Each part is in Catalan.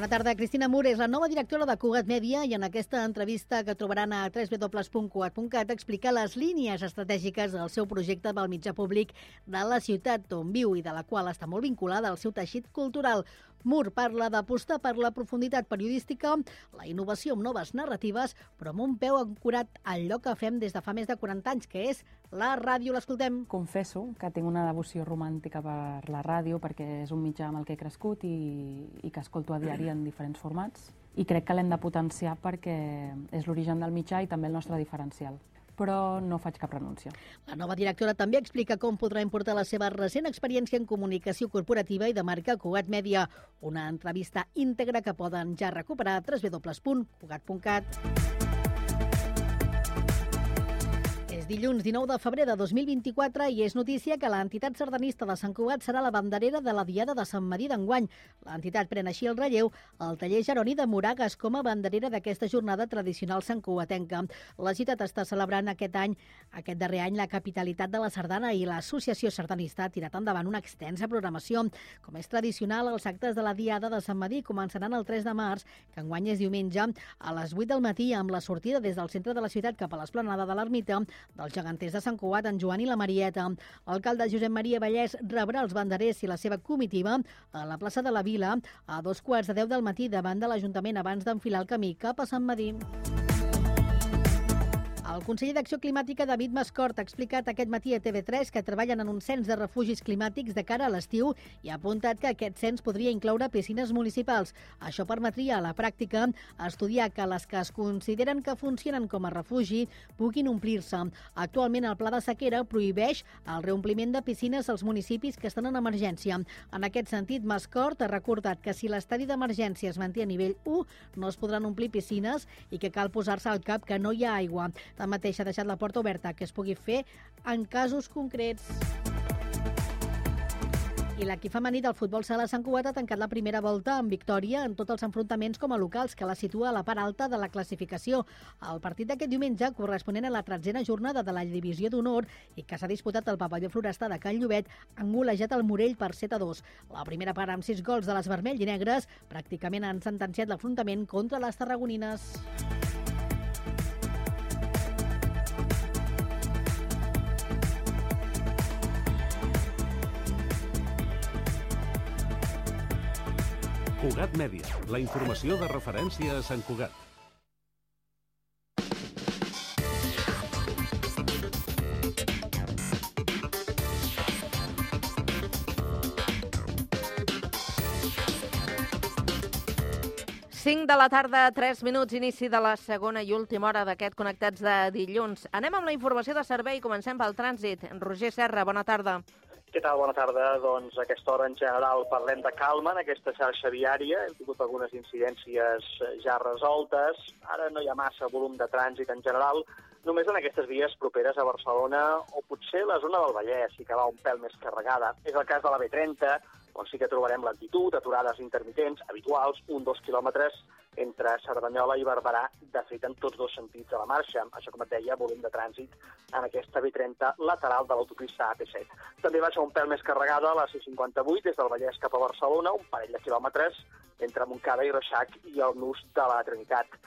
Bona tarda. Cristina Mur és la nova directora de Cugat Mèdia i en aquesta entrevista que trobaran a www.cugat.cat explica les línies estratègiques del seu projecte pel mitjà públic de la ciutat on viu i de la qual està molt vinculada al seu teixit cultural. Mur parla d'apostar per la profunditat periodística, la innovació amb noves narratives, però amb un peu ancorat al lloc que fem des de fa més de 40 anys, que és la ràdio. L'escoltem. Confesso que tinc una devoció romàntica per la ràdio perquè és un mitjà amb el que he crescut i, i que escolto a diari en diferents formats i crec que l'hem de potenciar perquè és l'origen del mitjà i també el nostre diferencial però no faig cap renúncia. La nova directora també explica com podrà importar la seva recent experiència en comunicació corporativa i de marca Cugat Mèdia. Una entrevista íntegra que poden ja recuperar a www.cugat.cat. dilluns 19 de febrer de 2024 i és notícia que l'entitat sardanista de Sant Cugat serà la banderera de la Diada de Sant Madí d'enguany. L'entitat pren així el relleu al taller Jeroni de Moragas com a banderera d'aquesta jornada tradicional santcugatenca. La ciutat està celebrant aquest any, aquest darrer any, la capitalitat de la sardana i l'Associació Sardanista ha tirat endavant una extensa programació. Com és tradicional, els actes de la Diada de Sant Madí començaran el 3 de març, que enguany és diumenge, a les 8 del matí amb la sortida des del centre de la ciutat cap a l'esplanada de l'Ermita dels geganters de Sant Cugat, en Joan i la Marieta. L'alcalde Josep Maria Vallès rebrà els banderers i la seva comitiva a la plaça de la Vila a dos quarts de deu del matí davant de l'Ajuntament abans d'enfilar el camí cap a Sant Madí. El conseller d'Acció Climàtica, David Mascort, ha explicat aquest matí a TV3 que treballen en un cens de refugis climàtics de cara a l'estiu i ha apuntat que aquest cens podria incloure piscines municipals. Això permetria a la pràctica estudiar que les que es consideren que funcionen com a refugi puguin omplir-se. Actualment el pla de sequera prohibeix el reompliment de piscines als municipis que estan en emergència. En aquest sentit, Mascort ha recordat que si l'estadi d'emergència es manté a nivell 1, no es podran omplir piscines i que cal posar-se al cap que no hi ha aigua. També mateix ha deixat la porta oberta que es pugui fer en casos concrets. I l'equip femení del futbol sala Sant Cugat ha tancat la primera volta amb victòria en tots els enfrontaments com a locals, que la situa a la part alta de la classificació. El partit d'aquest diumenge, corresponent a la tretzena jornada de la Divisió d'Honor i que s'ha disputat al pavelló Florestà de Can Llobet, han golejat el Morell per 7 a 2. La primera part amb 6 gols de les vermell i negres pràcticament han sentenciat l'afrontament contra les tarragonines. Cugat Mèdia, la informació de referència a Sant Cugat. Cinc de la tarda, 3 minuts, inici de la segona i última hora d'aquest Connectats de dilluns. Anem amb la informació de servei, comencem pel trànsit. Roger Serra, bona tarda. Què tal? Bona tarda. Doncs a aquesta hora en general parlem de calma en aquesta xarxa viària. Hem tingut algunes incidències eh, ja resoltes. Ara no hi ha massa volum de trànsit en general, només en aquestes vies properes a Barcelona o potser la zona del Vallès, sí que va un pèl més carregada. És el cas de la B30, on sí que trobarem lentitud, aturades intermitents, habituals, un dos quilòmetres entre Cerdanyola i Barberà, de fet, en tots dos sentits a la marxa. Això, com et deia, volum de trànsit en aquesta B30 lateral de l'autopista AP7. També va ser un pèl més carregada la C58 des del Vallès cap a Barcelona, un parell de quilòmetres entre Montcada i Reixac i el nus de la Trinitat.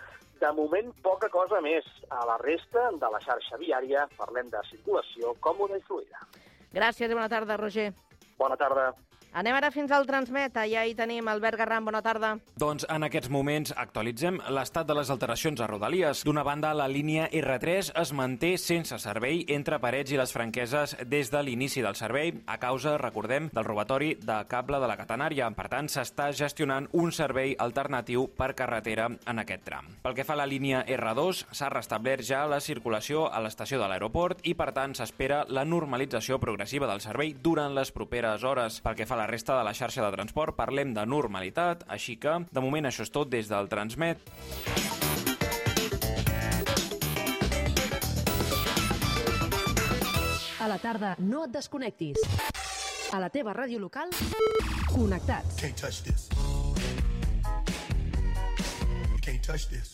De moment, poca cosa més. A la resta de la xarxa viària parlem de circulació còmoda i fluida. Gràcies i bona tarda, Roger. Bona tarda. Anem ara fins al Transmet. Allà hi tenim Albert Garram. Bona tarda. Doncs en aquests moments actualitzem l'estat de les alteracions a Rodalies. D'una banda, la línia R3 es manté sense servei entre Parets i les Franqueses des de l'inici del servei a causa, recordem, del robatori de cable de la catenària. Per tant, s'està gestionant un servei alternatiu per carretera en aquest tram. Pel que fa a la línia R2, s'ha restablert ja la circulació a l'estació de l'aeroport i, per tant, s'espera la normalització progressiva del servei durant les properes hores. Pel que fa a la resta de la xarxa de transport parlem de normalitat, així que de moment això és tot des del Transmet. A la tarda no et desconnectis. A la teva ràdio local, connectats. Can't touch this. You can't touch this.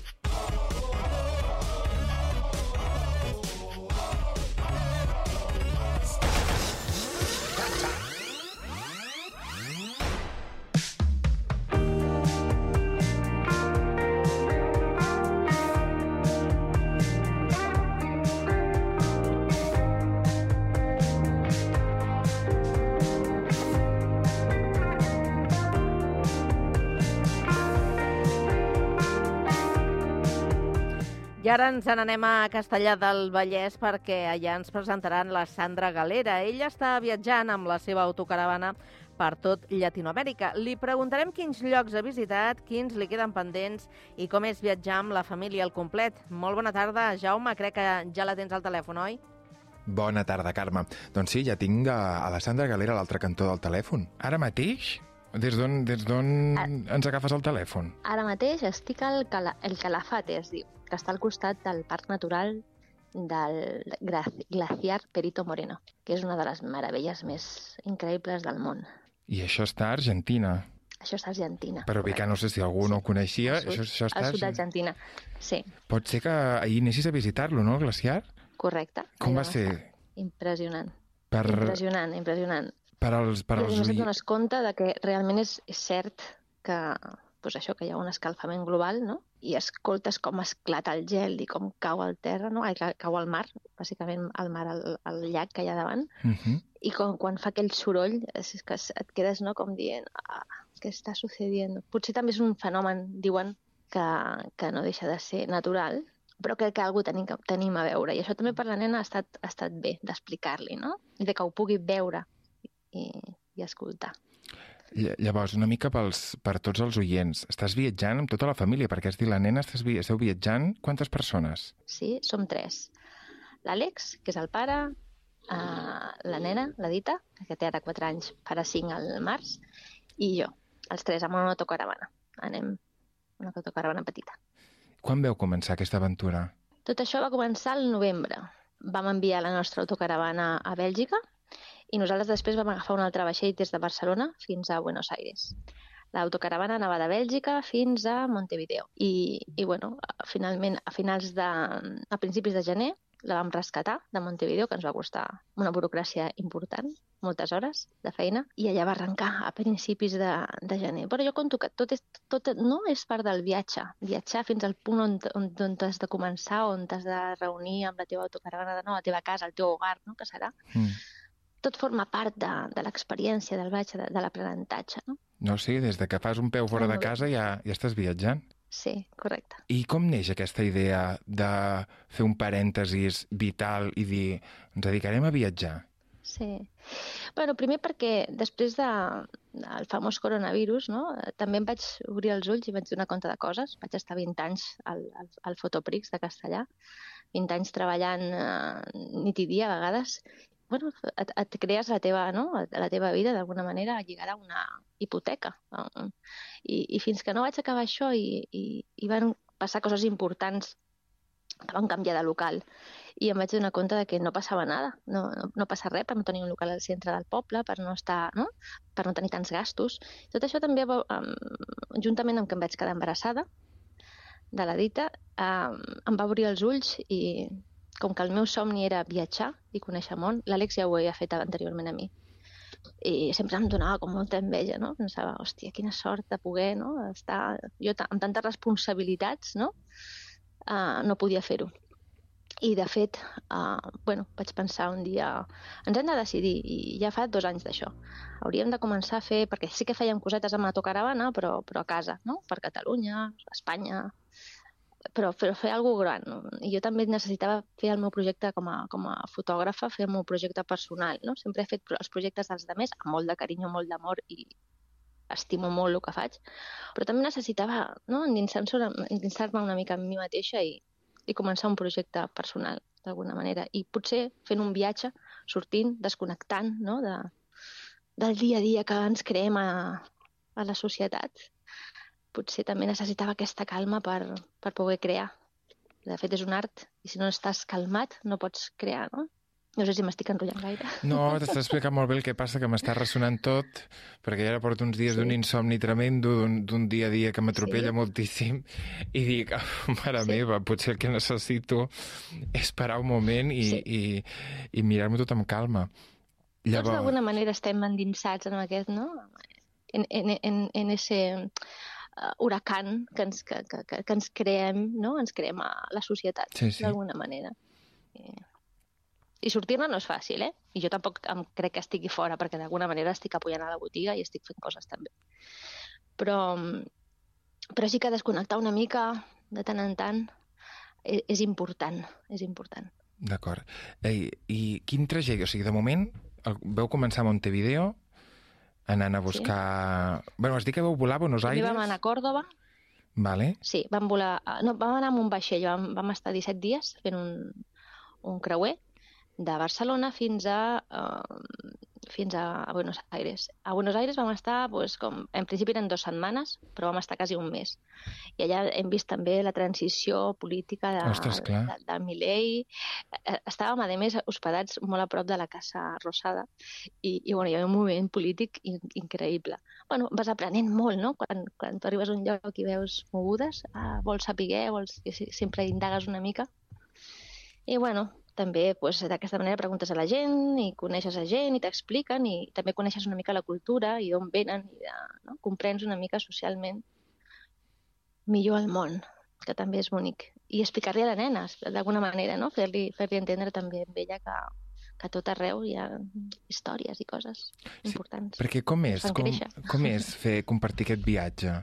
I ara ens n'anem a Castellà del Vallès perquè allà ens presentaran la Sandra Galera. Ella està viatjant amb la seva autocaravana per tot Llatinoamèrica. Li preguntarem quins llocs ha visitat, quins li queden pendents i com és viatjar amb la família al complet. Molt bona tarda, Jaume. Crec que ja la tens al telèfon, oi? Bona tarda, Carme. Doncs sí, ja tinc a, a la Sandra Galera a l'altre cantó del telèfon. Ara mateix? Des d'on des d'on ens agafes el telèfon? Ara mateix estic al Cala, el Calafate, es diu, que està al costat del Parc Natural del Glaciar Perito Moreno, que és una de les meravelles més increïbles del món. I això està a Argentina. Això és Argentina. Però bé que no sé si algú no ho coneixia. Al sud, Això, això està... al sud d'Argentina. Sí, Pot ser que ahir anessis a visitar-lo, no, el glaciar? correcte. Com va ser? Impressionant. Per, Impressionant, impressionant. per als, per als dones compte de que realment és, és cert que, pues això, que hi ha un escalfament global, no? I escoltes com esclata el gel i com cau al terra, no? Ai, ca- cau al mar, bàsicament al mar, al, al llac que hi ha davant, Mhm. i com, quan fa aquell soroll és que et quedes no, com dient ah, què està sucediendo? Potser també és un fenomen, diuen, que, que no deixa de ser natural, però crec que algú tenim, tenim a veure. I això també per la nena ha estat, ha estat bé d'explicar-li, no? I de que ho pugui veure i, i escoltar. Ll- Llavors, una mica pels, per tots els oients. Estàs viatjant amb tota la família, perquè has dit la nena, estàs, vi- esteu viatjant quantes persones? Sí, som tres. L'Àlex, que és el pare, uh, la nena, la Dita, que té ara 4 anys, farà 5 al març, i jo, els tres amb una autocaravana. Anem una autocaravana petita. Quan veu començar aquesta aventura? Tot això va començar al novembre. Vam enviar la nostra autocaravana a Bèlgica i nosaltres després vam agafar un altre vaixell des de Barcelona fins a Buenos Aires. L'autocaravana anava de Bèlgica fins a Montevideo. I, i bueno, finalment, a finals de... a principis de gener, la vam rescatar de Montevideo, que ens va costar una burocràcia important, moltes hores de feina, i allà va arrencar a principis de, de gener. Però jo conto que tot, és, tot no és part del viatge. Viatjar fins al punt on, on, on has de començar, on t'has de reunir amb la teva autocaravana de nou, la teva casa, el teu hogar, no? que serà. Mm. Tot forma part de, de l'experiència, del viatge, de, de l'aprenentatge. No? No sé, des de que fas un peu fora de casa ja, ja estàs viatjant. Sí, correcte. I com neix aquesta idea de fer un parèntesis vital i dir ens dedicarem a viatjar? Sí. Bueno, primer perquè després de, del famós coronavirus, no, també em vaig obrir els ulls i vaig donar compte de coses. Vaig estar 20 anys al, al, al Fotoprix de Castellà, 20 anys treballant eh, nit i dia a vegades. Bueno, et, et crees la teva, no? la teva vida d'alguna manera lligada a una hipoteca. I, I fins que no vaig acabar això i, i, i van passar coses importants que van canviar de local i em vaig donar compte de que no passava nada, no, no, no passa res per no tenir un local al centre del poble, per no estar, no? per no tenir tants gastos. Tot això també, um, juntament amb que em vaig quedar embarassada de la dita, um, em va obrir els ulls i com que el meu somni era viatjar i conèixer món, l'Àlex ja ho havia fet anteriorment a mi. I sempre em donava com molta enveja, no? Pensava, hòstia, quina sort de poder no? estar jo amb tantes responsabilitats, no? Uh, no podia fer-ho. I, de fet, uh, bueno, vaig pensar un dia, ens hem de decidir, i ja fa dos anys d'això. Hauríem de començar a fer, perquè sí que fèiem cosetes amb l'autocaravana, però, però a casa, no? Per Catalunya, Espanya, però, però fer alguna gran. No? I jo també necessitava fer el meu projecte com a, com a fotògrafa, fer el meu projecte personal. No? Sempre he fet els projectes dels altres amb molt de carinyo, molt d'amor i estimo molt el que faig, però també necessitava no? endinsar-me una, endinsar una mica en mi mateixa i, i començar un projecte personal, d'alguna manera. I potser fent un viatge, sortint, desconnectant no? de, del dia a dia que ens creem a, a la societat, potser també necessitava aquesta calma per, per poder crear. De fet, és un art, i si no estàs calmat no pots crear, no? No sé si m'estic enrotllant gaire. No, t'estàs explicant molt bé el que passa, que m'està ressonant tot, perquè ja porto uns dies sí. d'un insomni tremendo, d'un dia a dia que m'atropella sí. moltíssim, i dic, oh, mare sí. meva, potser el que necessito és parar un moment i, sí. i, i mirar-m'ho tot amb calma. Llavors... Tots d'alguna manera estem endinsats en aquest, no? En, en, en, en ese uh, huracan que ens, que, que, que ens creem, no? Ens creem a la societat, sí, sí. d'alguna manera. I i sortir-ne no és fàcil, eh? I jo tampoc em crec que estigui fora, perquè d'alguna manera estic apoyant a la botiga i estic fent coses també. Però, però sí que desconnectar una mica de tant en tant és, és important, és important. D'acord. Ei, I quin trajecte? O sigui, de moment el, veu començar a Montevideo anant a buscar... Sí. Bueno, has dit que vau volar a Buenos Aires? vam anar a Còrdoba. Vale. Sí, vam volar... No, vam anar amb un vaixell, vam, vam estar 17 dies fent un, un creuer de Barcelona fins a, uh, fins a Buenos Aires. A Buenos Aires vam estar, pues, com, en principi eren dues setmanes, però vam estar quasi un mes. I allà hem vist també la transició política de, Ostres, clar. de, de Milei. Eh, estàvem, a més, hospedats molt a prop de la Casa Rosada i, i bueno, hi havia un moviment polític in, increïble. Bueno, vas aprenent molt, no? Quan, quan tu arribes a un lloc i veus mogudes, ah, vols saber, vols, sempre indagues una mica. I bueno, també pues, d'aquesta manera preguntes a la gent i coneixes a gent i t'expliquen i també coneixes una mica la cultura i d'on venen i de, no? comprens una mica socialment millor el món, que també és bonic. I explicar-li a la nena, d'alguna manera, no? fer-li fer, -li, entendre també amb ella que, que a tot arreu hi ha històries i coses importants. Sí, perquè com és, com, com és fer compartir aquest viatge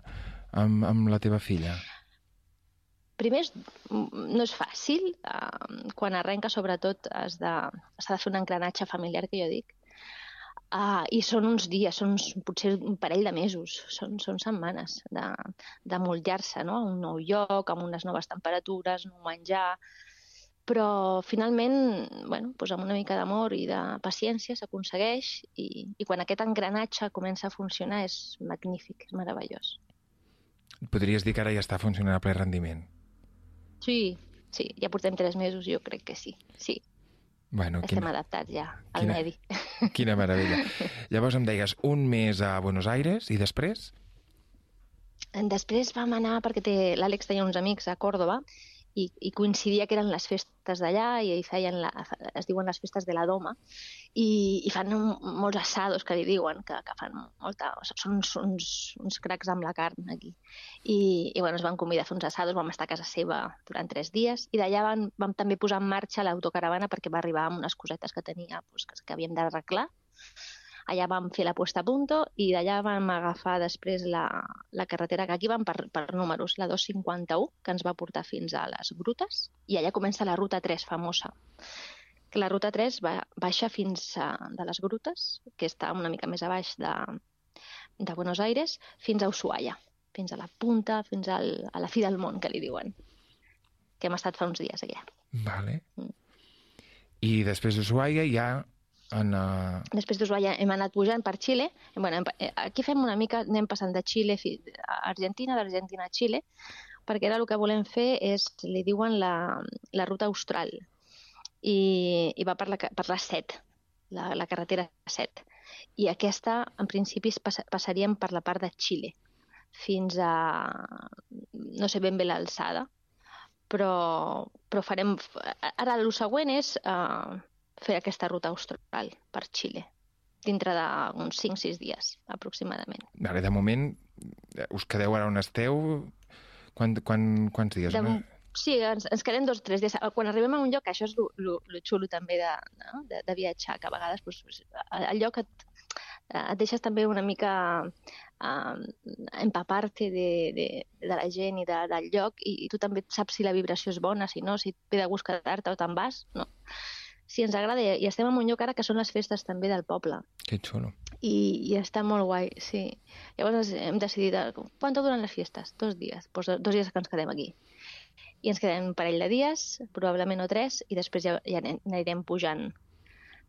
amb, amb la teva filla? Primer, no és fàcil. Uh, quan arrenca, sobretot, s'ha de, de fer un engranatge familiar, que jo dic. Uh, I són uns dies, són uns, potser un parell de mesos, són, són setmanes de, de mollar-se no? a un nou lloc, amb unes noves temperatures, nou menjar... Però finalment, bueno, doncs amb una mica d'amor i de paciència s'aconsegueix i, i quan aquest engranatge comença a funcionar és magnífic, és meravellós. Podries dir que ara ja està funcionant a ple rendiment? Sí, sí, ja portem tres mesos, jo crec que sí, sí. Bueno, Estem quina... adaptats ja al quina... medi. Quina meravella. Llavors em deies un mes a Buenos Aires i després? Després vam anar, perquè l'Àlex tenia uns amics a Còrdoba, i, i coincidia que eren les festes d'allà i feien la, es diuen les festes de la Doma i, i fan un, molts assados que li diuen que, que fan molta, són uns, uns, uns cracs amb la carn aquí. I, i bueno, es van convidar a fer uns assados vam estar a casa seva durant tres dies i d'allà vam, vam també posar en marxa l'autocaravana perquè va arribar amb unes cosetes que tenia pues, que, que havíem d'arreglar Allà vam fer la puesta a punto i d'allà vam agafar després la, la carretera que aquí vam per, per números, la 251, que ens va portar fins a les grutes, i allà comença la ruta 3 famosa. Que la ruta 3 va, baixa fins a, de les grutes, que està una mica més a baix de, de Buenos Aires, fins a Ushuaia, fins a la punta, fins al, a la fi del món, que li diuen, que hem estat fa uns dies allà. Vale. Mm. I després d'Ushuaia ja en, uh... Després d'Ushuaia hem anat pujant per Xile. Bueno, eh, aquí fem una mica, anem passant de Xile a Argentina, d'Argentina a Xile, perquè ara el que volem fer és, li diuen la, la ruta austral, i, i va per la, per la 7, la, la carretera 7. I aquesta, en principi, pass, passaríem per la part de Xile, fins a... no sé ben bé l'alçada, però, però farem... Ara, el següent és... Uh, fer aquesta ruta austral per Xile dintre d'uns 5-6 dies, aproximadament. Vale, de moment, eh, us quedeu ara on esteu? Quan, quan, quants dies? De, sí, ens, ens quedem dos o tres dies. Quan arribem a un lloc, això és el xulo també de, no? de, de viatjar, que a vegades pues, el lloc et, et deixes també una mica uh, empapar-te de, de, de la gent i de, del lloc i, i tu també saps si la vibració és bona, si no, si et ve de gust quedar-te o te'n vas, no? Sí, ens agrada i estem en un lloc ara que són les festes també del poble. Que xulo. I, i està molt guai, sí. Llavors hem decidit, quant duren les festes? Dos dies. Pues dos dies que ens quedem aquí. I ens quedem un parell de dies, probablement o tres, i després ja, ja anirem pujant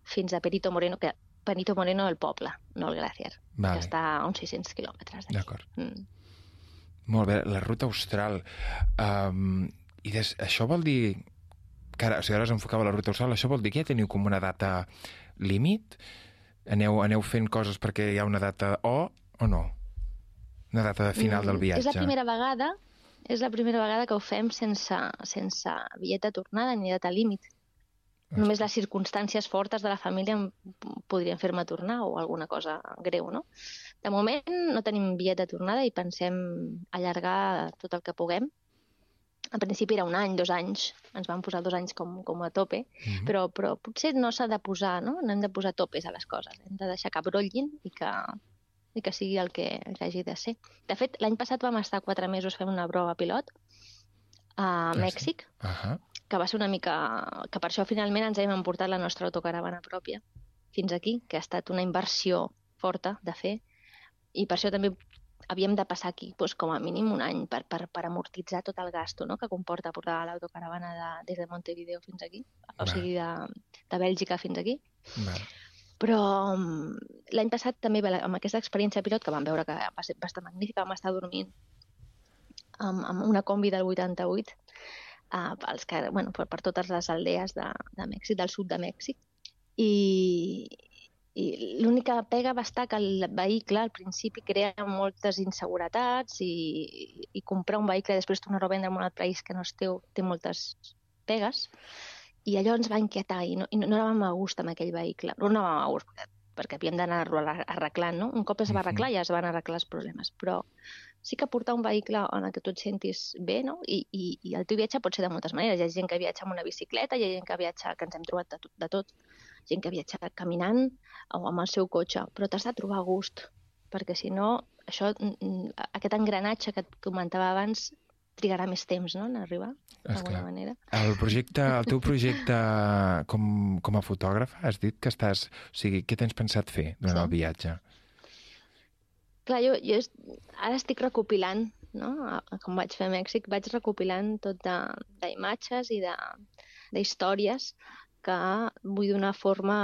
fins a Perito Moreno, que Benito Moreno del poble, no el Glacier, Vale. que està a uns 600 quilòmetres d'aquí. D'acord. Mm. Molt bé, la ruta austral. Um, I des, això vol dir... Que ara, o sigui, ara us enfocava la ruta austral, això vol dir que ja teniu com una data límit? Aneu, aneu fent coses perquè hi ha una data O o no? Una data de final del Mm, viatge. És la primera vegada és la primera vegada que ho fem sense, sense bitllet de tornada ni data límit. Només les circumstàncies fortes de la família podrien fer-me tornar o alguna cosa greu, no? De moment no tenim bitllet de tornada i pensem allargar tot el que puguem. En principi era un any, dos anys, ens van posar dos anys com, com a tope, Mhm. però, però potser no s'ha de posar, no? No hem de posar topes a les coses, hem de deixar que brollin i que, i que sigui el que, el que hagi de ser. De fet, l'any passat vam estar quatre mesos fent una prova pilot a sí? Mèxic, Ahà. que va ser una mica... que per això finalment ens hem emportat la nostra autocaravana pròpia fins aquí, que ha estat una inversió forta de fer, i per això també havíem de passar aquí doncs, com a mínim un any per, per, per amortitzar tot el gasto no? que comporta portar l'autocaravana de, des de Montevideo fins aquí, o Va. sigui, de, de Bèlgica fins aquí. Val. Però mm, l'any passat també amb aquesta experiència pilot que vam veure que va ser bastant magnífica, vam estar dormint amb, amb una combi del 88 uh, pels que, bueno, per, per totes les aldees de, de Mèxic, del sud de Mèxic. I, i l'única pega va estar que el vehicle al principi crea moltes inseguretats i, i comprar un vehicle i després tornar-ho a vendre en un altre país que no és teu té moltes pegues i allò ens va inquietar i no, i no anàvem a gust amb aquell vehicle. No anàvem a gust perquè, perquè havíem d'anar-lo arreglant, no? Un cop es va arreglar ja es van arreglar els problemes, però sí que portar un vehicle en el que tu et sentis bé, no? I, i, i el teu viatge pot ser de moltes maneres. Hi ha gent que viatja amb una bicicleta, hi ha gent que viatja, que ens hem trobat de tot, de tot. Gent que viatja caminant o amb el seu cotxe, però t'has de trobar a gust, perquè si no, això, mm, aquest engranatge que et comentava abans trigarà més temps, no?, en arribar, d'alguna manera. El projecte, el teu projecte com, com a fotògraf, has dit que estàs... O sigui, què tens pensat fer durant Sí. el viatge? Clar, jo, jo est... ara estic recopilant, no? Com vaig fer a Mèxic, vaig recopilant tot d'imatges i de- d'històries que vull donar forma...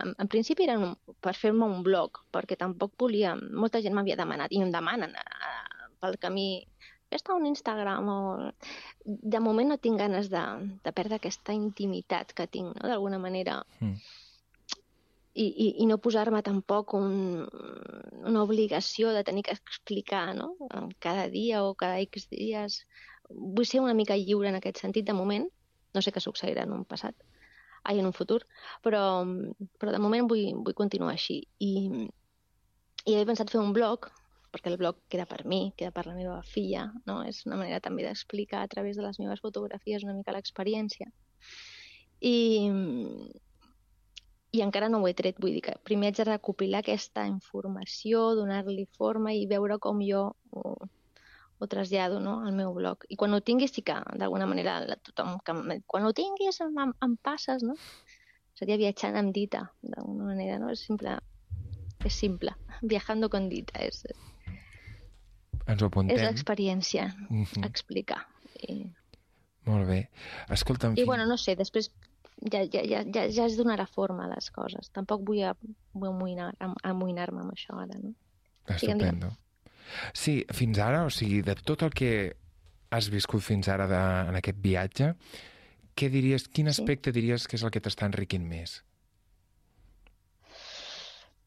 En, en principi era un, per fer-me un blog, perquè tampoc volia... Molta gent m'havia demanat, i em demanen eh, pel camí està un Instagram o... De moment no tinc ganes de, de perdre aquesta intimitat que tinc, no? d'alguna manera Mm. i, i, i no posar-me tampoc un, una obligació de tenir que explicar no? cada dia o cada X dies. Vull ser una mica lliure en aquest sentit de moment. No sé què succeirà en un passat, ai, en un futur, però, però de moment vull, vull continuar així. I, i he pensat fer un blog, perquè el blog queda per mi, queda per la meva filla, no? és una manera també d'explicar a través de les meves fotografies una mica l'experiència. I, i encara no ho he tret, vull dir que primer haig de recopilar aquesta informació, donar-li forma i veure com jo ho trasllado no, al meu blog. I quan ho tingui sí que, d'alguna manera, la- tothom que quan ho tinguis em, em, em passes, no? Seria viatjant amb dita, d'alguna manera, no? És simple, és simple. Viajando con dita, és, Ens ho és apuntem. l'experiència, Mhm. explicar. I, Molt bé. Escolta'm, I bueno, no sé, després ja, ja, ja, ja, ja es donarà forma a les coses. Tampoc vull, amoïnar-me amb això ara, no? Digue'm, digue'm. Sí, fins ara, o sigui, de tot el que has viscut fins ara de, en aquest viatge, què diries, quin aspecte diries que és el que t'està enriquint més?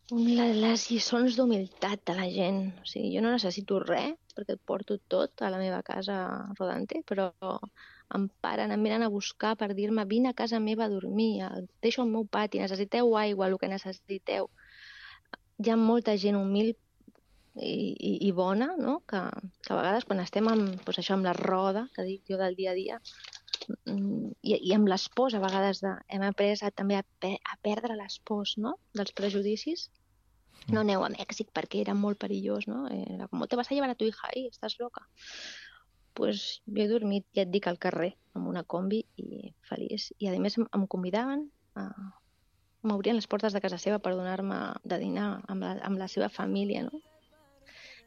La, les lliçons d'humilitat de la gent. O sigui, jo no necessito res, perquè et porto tot a la meva casa rodante, però em paren, em venen a buscar per dir-me vine a casa meva a dormir, deixo el meu pati, necessiteu aigua, el que necessiteu. Hi ha molta gent humil i, i, i bona, no? que, que a vegades quan estem amb, doncs això, amb la roda, que dic jo del dia a dia, mm, i, i amb les pors a vegades de, hem après a, també a, pe a perdre les pors no? dels prejudicis no aneu a Mèxic perquè era molt perillós, no? Era com, te vas a llevar a tu hija ahí, estàs loca. pues jo he dormit, ja et dic, al carrer, amb una combi i feliç. I a més em, em convidaven a... M'obrien les portes de casa seva per donar-me de dinar amb la, amb la seva família, no?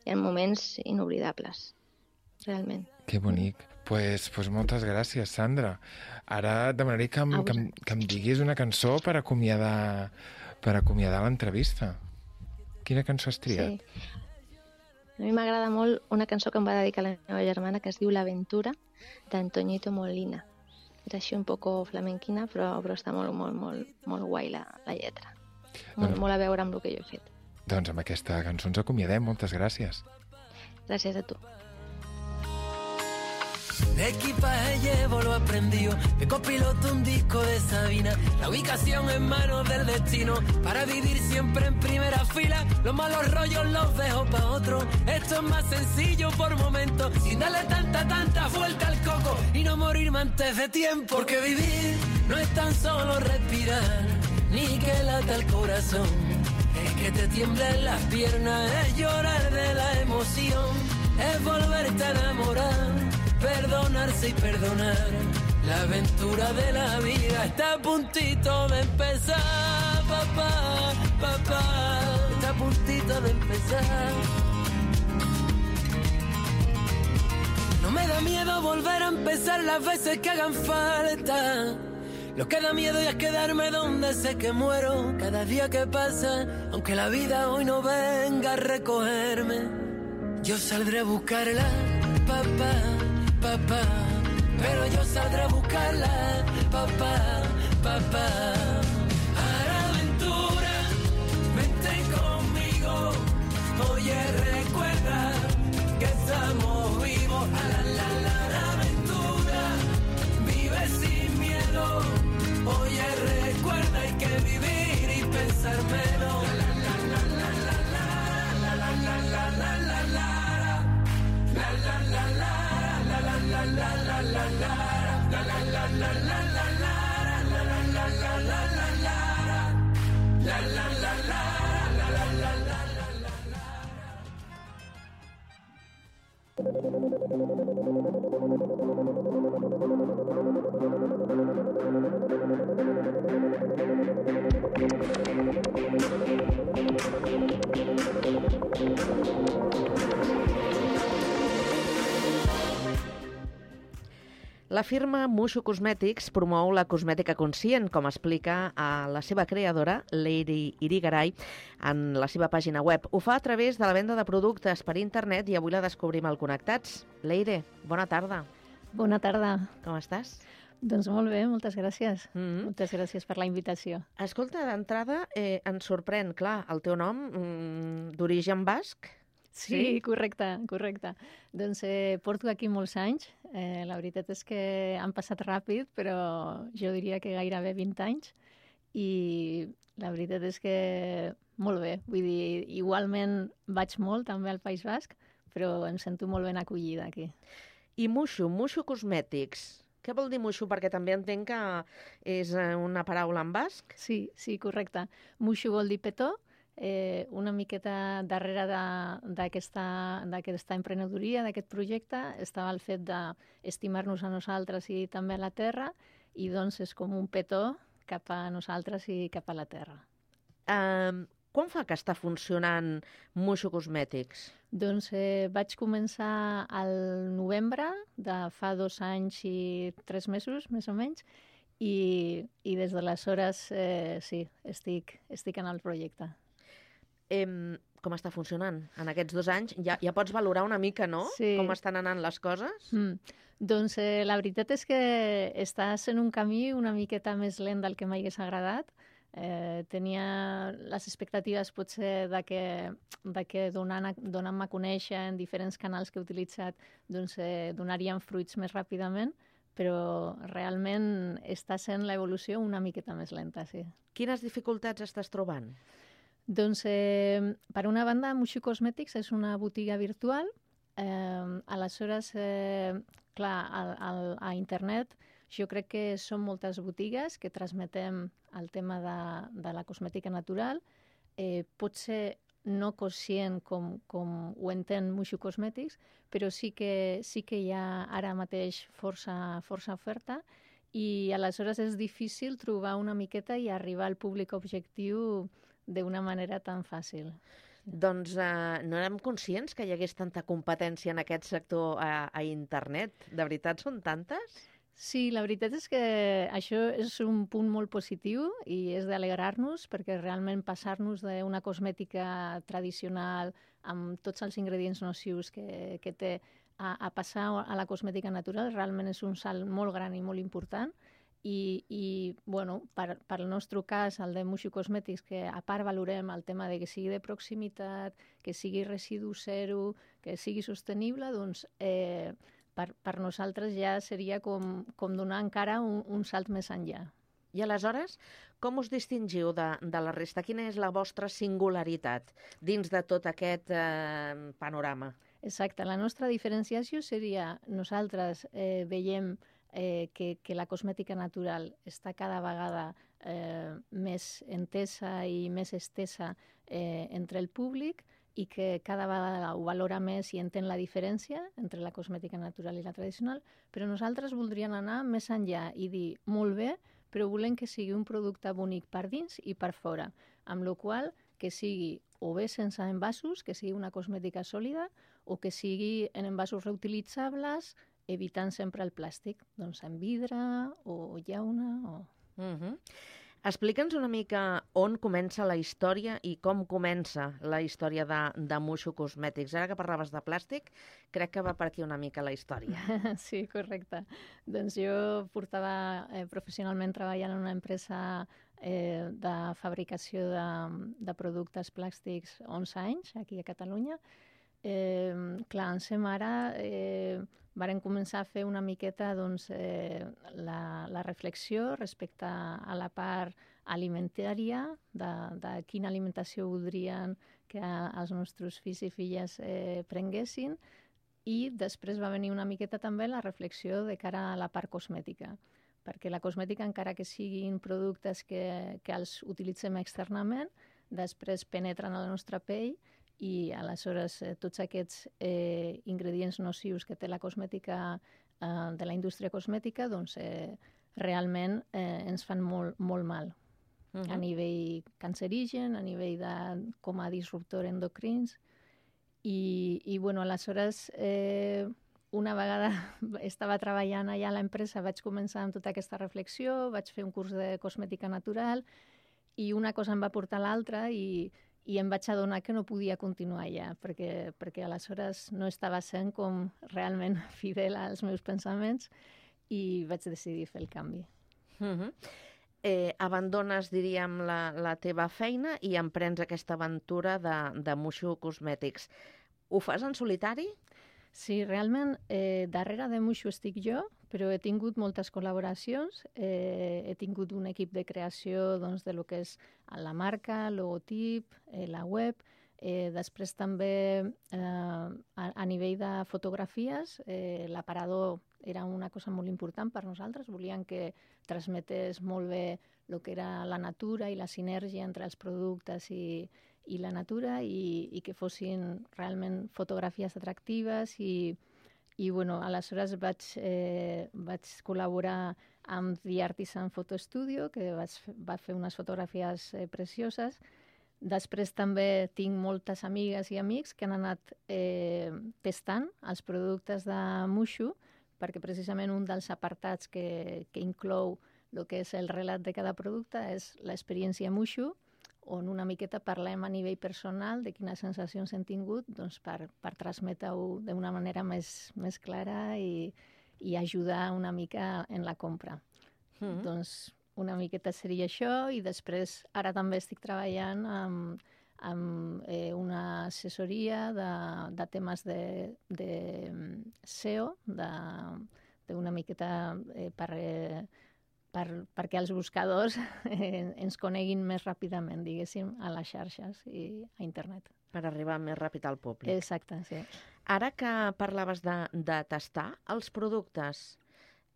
Hi ha moments inoblidables, realment. Que bonic. Pues, pues moltes gràcies, Sandra. Ara et demanaré que em, que, em, que em diguis una cançó per acomiadar per acomiadar l'entrevista. Quina cançó has triat? Sí. A mi m'agrada molt una cançó que em va dedicar la meva germana que es diu L'Aventura, d'Antoñito Molina. És així un poco flamenquina, però, però està molt, molt, molt, molt guai la, la lletra. Molt, Doncs- molt a veure amb el que jo he fet. Doncs amb aquesta cançó ens acomiadem. Moltes gràcies. Gràcies a tu. De equipaje llevo lo aprendido, de copiloto un disco de Sabina, la ubicación en manos del destino, para vivir siempre en primera fila, los malos rollos los dejo pa' otro, esto es más sencillo por momentos, sin darle tanta, tanta vuelta al coco, y no morirme antes de tiempo, porque vivir no es tan solo respirar, ni que lata el corazón, es que te tiemblen las piernas, es llorar de la emoción, es volverte a enamorar, perdonarse y perdonar. La aventura de la vida está a puntito de empezar, papá, papá, está a puntito de empezar. No me da miedo volver a empezar las veces que hagan falta. Lo que da miedo ya es quedarme donde sé que muero cada día que pasa, aunque la vida hoy no venga a recogerme. Yo saldré a buscarla, papá, papá, pero yo saldré a buscarla, papá, papá. besarme La firma Mushu Cosmetics promou la cosmètica conscient, com explica a la seva creadora, Lady Irigaray, en la seva pàgina web. Ho fa a través de la venda de productes per internet i avui la descobrim al Connectats. Leire, bona tarda. Bona tarda. Com estàs? Doncs molt bé, moltes gràcies. Mm -hmm. Moltes gràcies per la invitació. Escolta, d'entrada eh, ens sorprèn, clar, el teu nom mm, d'origen basc. Sí, sí, correcte, correcte. Doncs eh, porto aquí molts anys. Eh, la veritat és que han passat ràpid, però jo diria que gairebé 20 anys. I la veritat és que molt bé. Vull dir, igualment vaig molt també al País Basc, però em sento molt ben acollida aquí. I Mushu, Mushu Cosmètics. Què vol dir Mushu? Perquè també entenc que és eh, una paraula en basc. Sí, sí, correcte. Mushu vol dir petó, eh, una miqueta darrere d'aquesta emprenedoria, d'aquest projecte, estava el fet d'estimar-nos a nosaltres i també a la terra, i doncs és com un petó cap a nosaltres i cap a la terra. Um, quan fa que està funcionant Mushu Cosmètics? Doncs eh, vaig començar al novembre de fa dos anys i tres mesos, més o menys, i, i des d'aleshores eh, sí, estic, estic en el projecte eh, com està funcionant en aquests dos anys? Ja, ja pots valorar una mica, no?, sí. com estan anant les coses? Mm. Doncs eh, la veritat és que estàs en un camí una miqueta més lent del que m'hagués agradat. Eh, tenia les expectatives potser de que, de que donant-me donant a conèixer en diferents canals que he utilitzat doncs, eh, donarien fruits més ràpidament, però realment està sent l'evolució una miqueta més lenta, sí. Quines dificultats estàs trobant? Doncs, eh, per una banda, Mushu Cosmetics és una botiga virtual. Eh, aleshores, eh, clar, al, al, a internet jo crec que són moltes botigues que transmetem el tema de, de la cosmètica natural. Eh, pot ser no conscient com, com ho entén Mushu Cosmetics, però sí que, sí que hi ha ara mateix força, força oferta i aleshores és difícil trobar una miqueta i arribar al públic objectiu d'una manera tan fàcil. Doncs eh, no érem conscients que hi hagués tanta competència en aquest sector a, a internet. De veritat són tantes? Sí, la veritat és que això és un punt molt positiu i és d'alegrar-nos perquè realment passar-nos d'una cosmètica tradicional amb tots els ingredients nocius que, que té a, a passar a la cosmètica natural realment és un salt molt gran i molt important i, i bueno, per, per el nostre cas, el de Muxi Cosmètics, que a part valorem el tema de que sigui de proximitat, que sigui residu zero, que sigui sostenible, doncs eh, per, per nosaltres ja seria com, com donar encara un, un salt més enllà. I aleshores, com us distingiu de, de la resta? Quina és la vostra singularitat dins de tot aquest eh, panorama? Exacte, la nostra diferenciació seria nosaltres eh, veiem eh, que, que la cosmètica natural està cada vegada eh, més entesa i més estesa eh, entre el públic i que cada vegada ho valora més i entén la diferència entre la cosmètica natural i la tradicional, però nosaltres voldríem anar més enllà i dir, molt bé, però volem que sigui un producte bonic per dins i per fora, amb la qual que sigui o bé sense envasos, que sigui una cosmètica sòlida, o que sigui en envasos reutilitzables, evitant sempre el plàstic, doncs en vidre o llauna o... Uh -huh. Explica'ns una mica on comença la història i com comença la història de, de Muxo Cosmètics. Ara que parlaves de plàstic, crec que va per aquí una mica la història. Sí, correcte. Doncs jo portava eh, professionalment treballant en una empresa eh, de fabricació de, de productes plàstics 11 anys, aquí a Catalunya. Eh, clar, en SEM ara eh, varen començar a fer una miqueta doncs, eh, la, la reflexió respecte a la part alimentària, de, de quina alimentació voldrien que els nostres fills i filles eh, prenguessin, i després va venir una miqueta també la reflexió de cara a la part cosmètica, perquè la cosmètica, encara que siguin productes que, que els utilitzem externament, després penetren a la nostra pell i aleshores eh, tots aquests eh, ingredients nocius que té la cosmètica eh, de la indústria cosmètica doncs eh, realment eh, ens fan molt, molt mal uh -huh. a nivell cancerigen, a nivell de com a disruptor endocrins i, i bueno, aleshores eh, una vegada estava treballant allà a l'empresa vaig començar amb tota aquesta reflexió, vaig fer un curs de cosmètica natural i una cosa em va portar a l'altra i i em vaig adonar que no podia continuar allà, perquè, perquè aleshores no estava sent com realment fidel als meus pensaments i vaig decidir fer el canvi. Uh -huh. eh, abandones, diríem, la, la teva feina i emprens aquesta aventura de, de Muxo Cosmètics. Ho fas en solitari? Sí, realment, eh, darrere de Muxo estic jo, però he tingut moltes col·laboracions, eh, he tingut un equip de creació doncs, de lo que és la marca, el logotip, eh, la web, eh, després també eh, a, a nivell de fotografies, eh, l'aparador era una cosa molt important per nosaltres, volíem que transmetés molt bé el que era la natura i la sinergia entre els productes i, i la natura i, i que fossin realment fotografies atractives i, i bueno, aleshores vaig, eh, vaig col·laborar amb The Artisan Photo Studio, que vaig, va fer unes fotografies eh, precioses. Després també tinc moltes amigues i amics que han anat eh, testant els productes de Mushu, perquè precisament un dels apartats que, que inclou el que és el relat de cada producte és l'experiència Mushu, on una miqueta parlem a nivell personal de quines sensacions hem tingut doncs, per, per transmetre-ho d'una manera més, més clara i, i ajudar una mica en la compra. Mm -hmm. Doncs una miqueta seria això i després ara també estic treballant amb, amb eh, una assessoria de, de temes de, de mm, SEO, d'una miqueta eh, per... Eh, per, perquè els buscadors eh, ens coneguin més ràpidament, diguéssim, a les xarxes i a internet. Per arribar més ràpid al públic. Exacte, sí. Ara que parlaves de, de tastar els productes,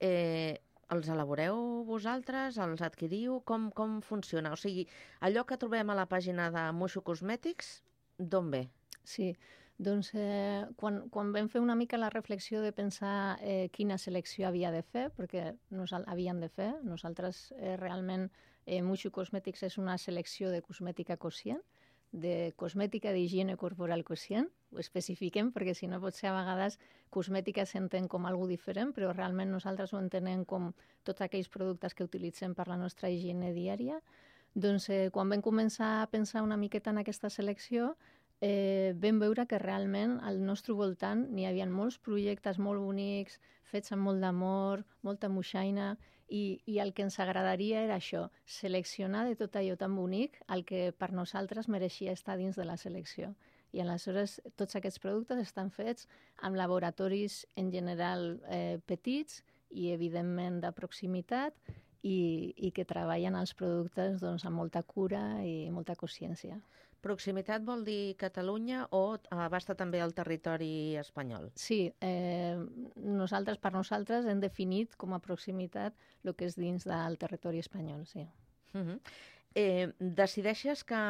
eh, els elaboreu vosaltres, els adquiriu, com, com funciona? O sigui, allò que trobem a la pàgina de Muxo Cosmètics, d'on ve? Sí, doncs eh, quan, quan vam fer una mica la reflexió de pensar eh, quina selecció havia de fer, perquè nos havien de fer, nosaltres eh, realment eh, Muxo Cosmètics és una selecció de cosmètica conscient, de cosmètica d'higiene corporal conscient, ho especifiquem perquè si no potser a vegades cosmètica s'entén com algo diferent, però realment nosaltres ho entenem com tots aquells productes que utilitzem per la nostra higiene diària. Doncs eh, quan vam començar a pensar una miqueta en aquesta selecció, eh, vam veure que realment al nostre voltant n'hi havia molts projectes molt bonics, fets amb molt d'amor, molta moixaina, i, i el que ens agradaria era això, seleccionar de tot allò tan bonic el que per nosaltres mereixia estar dins de la selecció. I aleshores tots aquests productes estan fets amb laboratoris en general eh, petits i evidentment de proximitat i, i que treballen els productes doncs, amb molta cura i molta consciència. Proximitat vol dir Catalunya o abasta també el territori espanyol? Sí, eh, nosaltres, per nosaltres, hem definit com a proximitat el que és dins del territori espanyol, sí. Uh -huh. eh, decideixes que,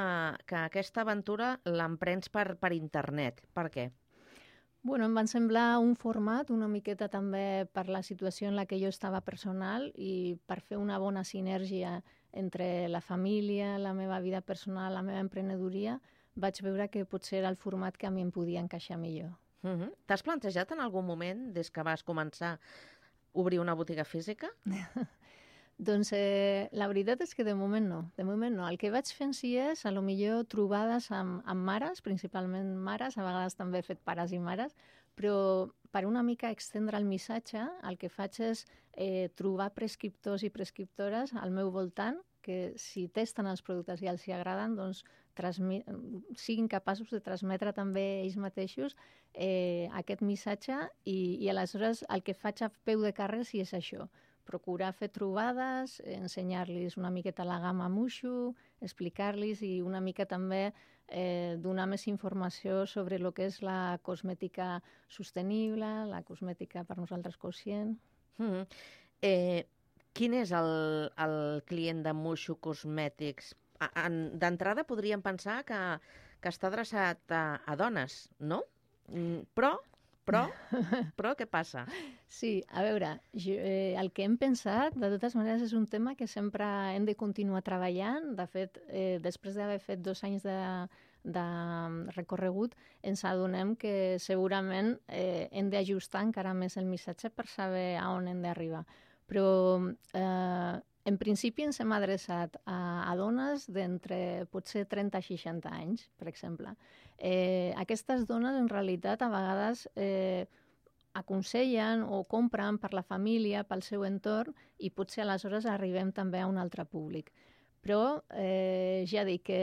que aquesta aventura l'emprens per, per internet. Per què? Bueno, em van semblar un format una miqueta també per la situació en la que jo estava personal i per fer una bona sinergia entre la família, la meva vida personal, la meva emprenedoria, vaig veure que potser era el format que a mi em podia encaixar millor. Uh -huh. T'has plantejat en algun moment, des que vas començar, obrir una botiga física? doncs eh, la veritat és que de moment no, de moment no. El que vaig fent sí és, a lo millor, trobades amb, amb mares, principalment mares, a vegades també he fet pares i mares, però per una mica extendre el missatge, el que faig és eh, trobar prescriptors i prescriptores al meu voltant que si testen els productes i els hi agraden, doncs siguin capaços de transmetre també ells mateixos eh, aquest missatge i, i aleshores el que faig a peu de carrer sí és això, procurar fer trobades, ensenyar-los una miqueta la gamma Mushu, explicar-los i una mica també eh, donar més informació sobre el que és la cosmètica sostenible, la cosmètica per nosaltres conscient. Mm -hmm. eh, quin és el, el client de Mushu Cosmètics? D'entrada podríem pensar que, que està adreçat a, a dones, no? Mm, però però, però què passa? Sí, a veure, jo, eh, el que hem pensat, de totes maneres, és un tema que sempre hem de continuar treballant. De fet, eh, després d'haver fet dos anys de, de recorregut, ens adonem que segurament eh, hem d'ajustar encara més el missatge per saber a on hem d'arribar. Però eh, en principi ens hem adreçat a, a dones d'entre potser 30 i 60 anys, per exemple. Eh, aquestes dones, en realitat, a vegades eh, aconsellen o compren per la família, pel seu entorn, i potser aleshores arribem també a un altre públic. Però eh, ja dic que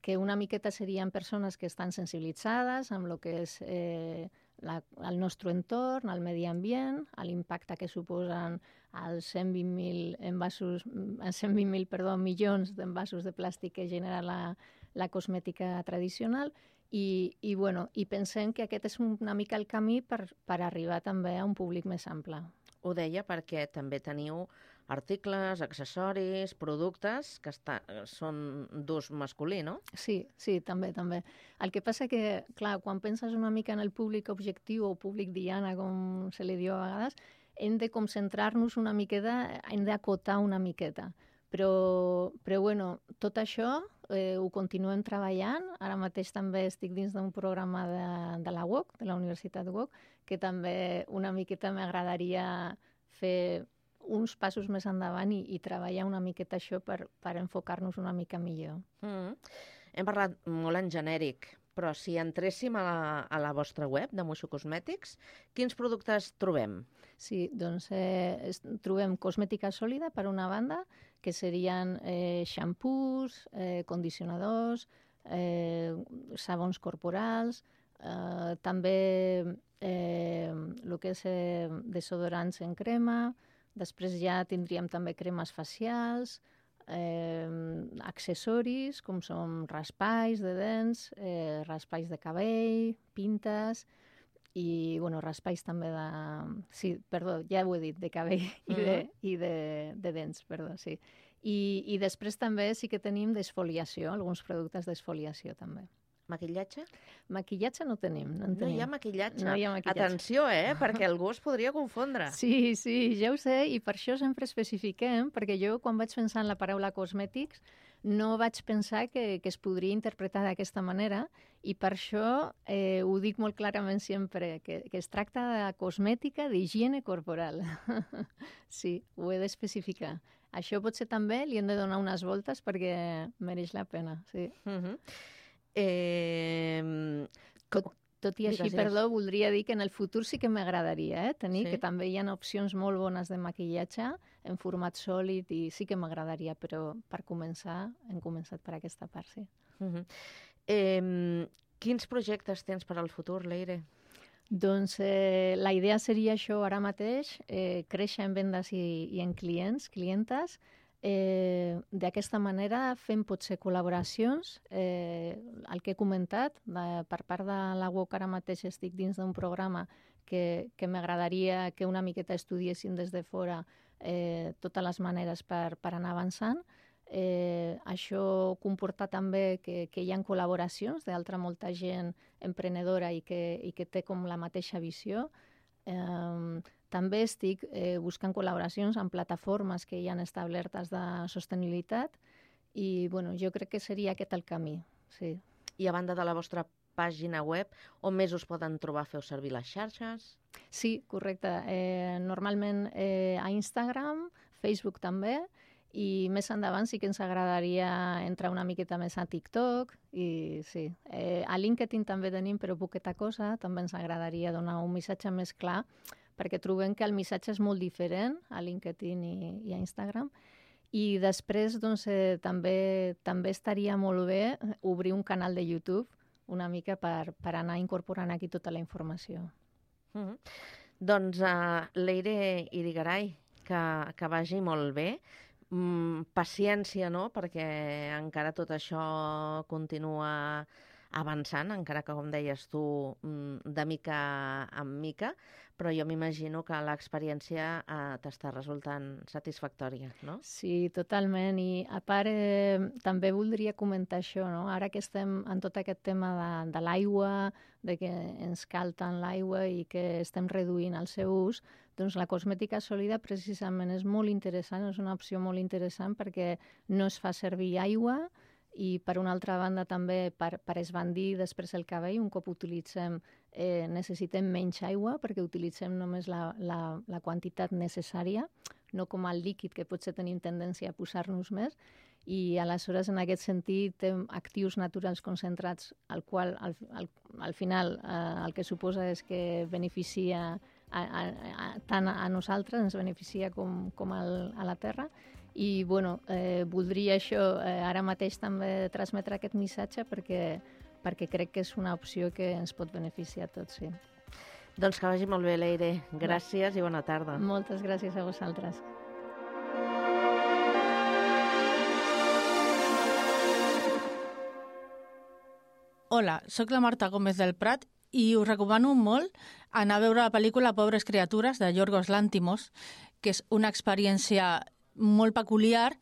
que una miqueta serien persones que estan sensibilitzades amb el que és eh, la, el nostre entorn, el medi ambient, l'impacte que suposen els 120.000 envasos, 120.000 perdó, milions d'envasos de plàstic que genera la, la cosmètica tradicional i, i, bueno, i pensem que aquest és una mica el camí per, per arribar també a un públic més ample. Ho deia perquè també teniu articles, accessoris, productes que està, són d'ús masculí, no? Sí, sí, també, també. El que passa que, clar, quan penses una mica en el públic objectiu o públic diana, com se li diu a vegades, hem de concentrar-nos una miqueta, hem d'acotar una miqueta. Però, però bueno, tot això eh, ho continuem treballant. Ara mateix també estic dins d'un programa de, de la UOC, de la Universitat UOC, que també una miqueta m'agradaria fer uns passos més endavant i, i treballar una miqueta això per, per enfocar-nos una mica millor. Mm -hmm. Hem parlat molt en genèric, però si entréssim a la, a la vostra web de Moixo Cosmètics, quins productes trobem? Sí, doncs eh, trobem cosmètica sòlida, per una banda, que serien eh, xampús, eh, condicionadors, eh, sabons corporals, eh, també eh, el que és eh, desodorants en crema, Després ja tindríem també cremes facials, eh, accessoris, com són raspalls de dents, eh, raspalls de cabell, pintes, i bueno, raspalls també de... Sí, perdó, ja ho he dit, de cabell i, de, uh -huh. i de, de dents, perdó, sí. I, I després també sí que tenim d'esfoliació, alguns productes d'esfoliació també. Maquillatge? Maquillatge no tenim. No, en No hi tenim. ha maquillatge. No hi ha maquillatge. Atenció, eh? Perquè algú es podria confondre. Sí, sí, ja ho sé, i per això sempre especifiquem, perquè jo quan vaig pensar en la paraula cosmètics no vaig pensar que, que es podria interpretar d'aquesta manera i per això eh, ho dic molt clarament sempre, que, que es tracta de cosmètica d'higiene corporal. sí, ho he d'especificar. Això potser també li hem de donar unes voltes perquè mereix la pena, sí. Uh -huh. eh, tot, tot i així, digues. perdó, voldria dir que en el futur sí que m'agradaria eh, tenir, Sí? que també hi ha opcions molt bones de maquillatge en format sòlid i sí que m'agradaria, però per començar hem començat per aquesta part, sí. Uh -huh. eh, quins projectes tens per al futur, Leire? Doncs eh, la idea seria això ara mateix, eh, créixer en vendes i, i en clients, clientes, eh, d'aquesta manera fem potser col·laboracions, eh, el que he comentat, de, per part de la UOC ara mateix estic dins d'un programa que, que m'agradaria que una miqueta estudiessin des de fora eh, totes les maneres per, per anar avançant. Eh, això comporta també que, que hi ha col·laboracions d'altra molta gent emprenedora i que, i que té com la mateixa visió. Eh, també estic eh, buscant col·laboracions amb plataformes que hi han establertes de sostenibilitat i bueno, jo crec que seria aquest el camí. Sí. I a banda de la vostra pàgina web, on més us poden trobar? Feu servir les xarxes? Sí, correcte. Eh, normalment eh, a Instagram, Facebook també, i més endavant sí que ens agradaria entrar una miqueta més a TikTok i sí, eh, a LinkedIn també tenim però poqueta cosa, també ens agradaria donar un missatge més clar perquè trobem que el missatge és molt diferent a LinkedIn i, i a Instagram i després doncs, eh, també, també estaria molt bé obrir un canal de YouTube una mica per, per anar incorporant aquí tota la informació. Uh -huh. Doncs uh, Leire Irigaray, que, que vagi molt bé. Mm, paciència, no?, perquè encara tot això continua avançant, encara que, com deies tu, mm, de mica en mica, però jo m'imagino que l'experiència eh, t'està resultant satisfactòria, no? Sí, totalment. I a part, eh, també voldria comentar això, no? Ara que estem en tot aquest tema de, de l'aigua, de que ens cal tant l'aigua i que estem reduint el seu ús, doncs la cosmètica sòlida precisament és molt interessant, és una opció molt interessant perquè no es fa servir aigua i per una altra banda també per, per esbandir després el cabell, un cop utilitzem, eh, necessitem menys aigua perquè utilitzem només la, la, la quantitat necessària, no com el líquid que potser tenim tendència a posar-nos més, i aleshores en aquest sentit té actius naturals concentrats, al qual al, al, al final eh, el que suposa és que beneficia a, a, a, tant a nosaltres, ens beneficia com, com al, a la Terra, i bueno, eh, voldria això eh, ara mateix també transmetre aquest missatge perquè, perquè crec que és una opció que ens pot beneficiar a tots, sí. Doncs que vagi molt bé, Leire. Gràcies i bona tarda. Moltes gràcies a vosaltres. Hola, sóc la Marta Gómez del Prat i us recomano molt anar a veure la pel·lícula Pobres criatures de Yorgos Lantimos, que és una experiència molt peculiar,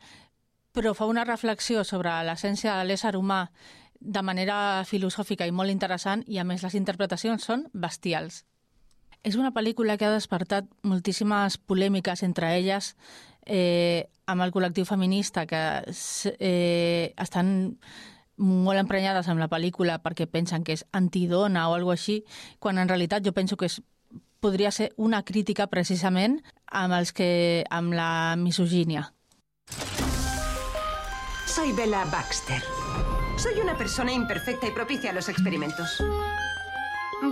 però fa una reflexió sobre l'essència de l'ésser humà de manera filosòfica i molt interessant i, a més, les interpretacions són bestials. És una pel·lícula que ha despertat moltíssimes polèmiques, entre elles eh, amb el col·lectiu feminista, que eh, estan molt emprenyades amb la pel·lícula perquè pensen que és antidona o alguna així, quan en realitat jo penso que és, podria ser una crítica precisament amb, els que, amb la misogínia. Soy Bella Baxter. Soy una persona imperfecta y propicia a los experimentos.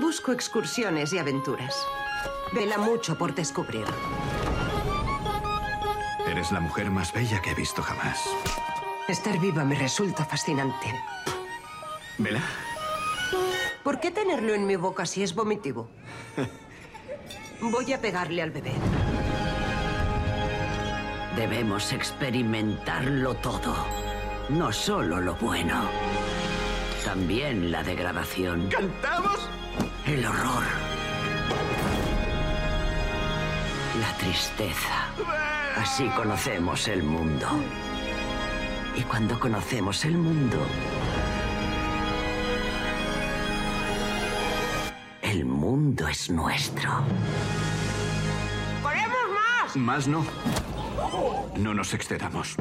Busco excursiones y aventuras. Vela mucho por descubrir. Eres la mujer más bella que he visto jamás. Estar viva me resulta fascinante. ¿Vela? ¿Por qué tenerlo en mi boca si es vomitivo? Voy a pegarle al bebé. Debemos experimentarlo todo. No solo lo bueno. También la degradación. ¿Cantamos? El horror. La tristeza. Así conocemos el mundo. Y cuando conocemos el mundo, el mundo es nuestro. ¡Queremos más! Más no. No nos excedamos.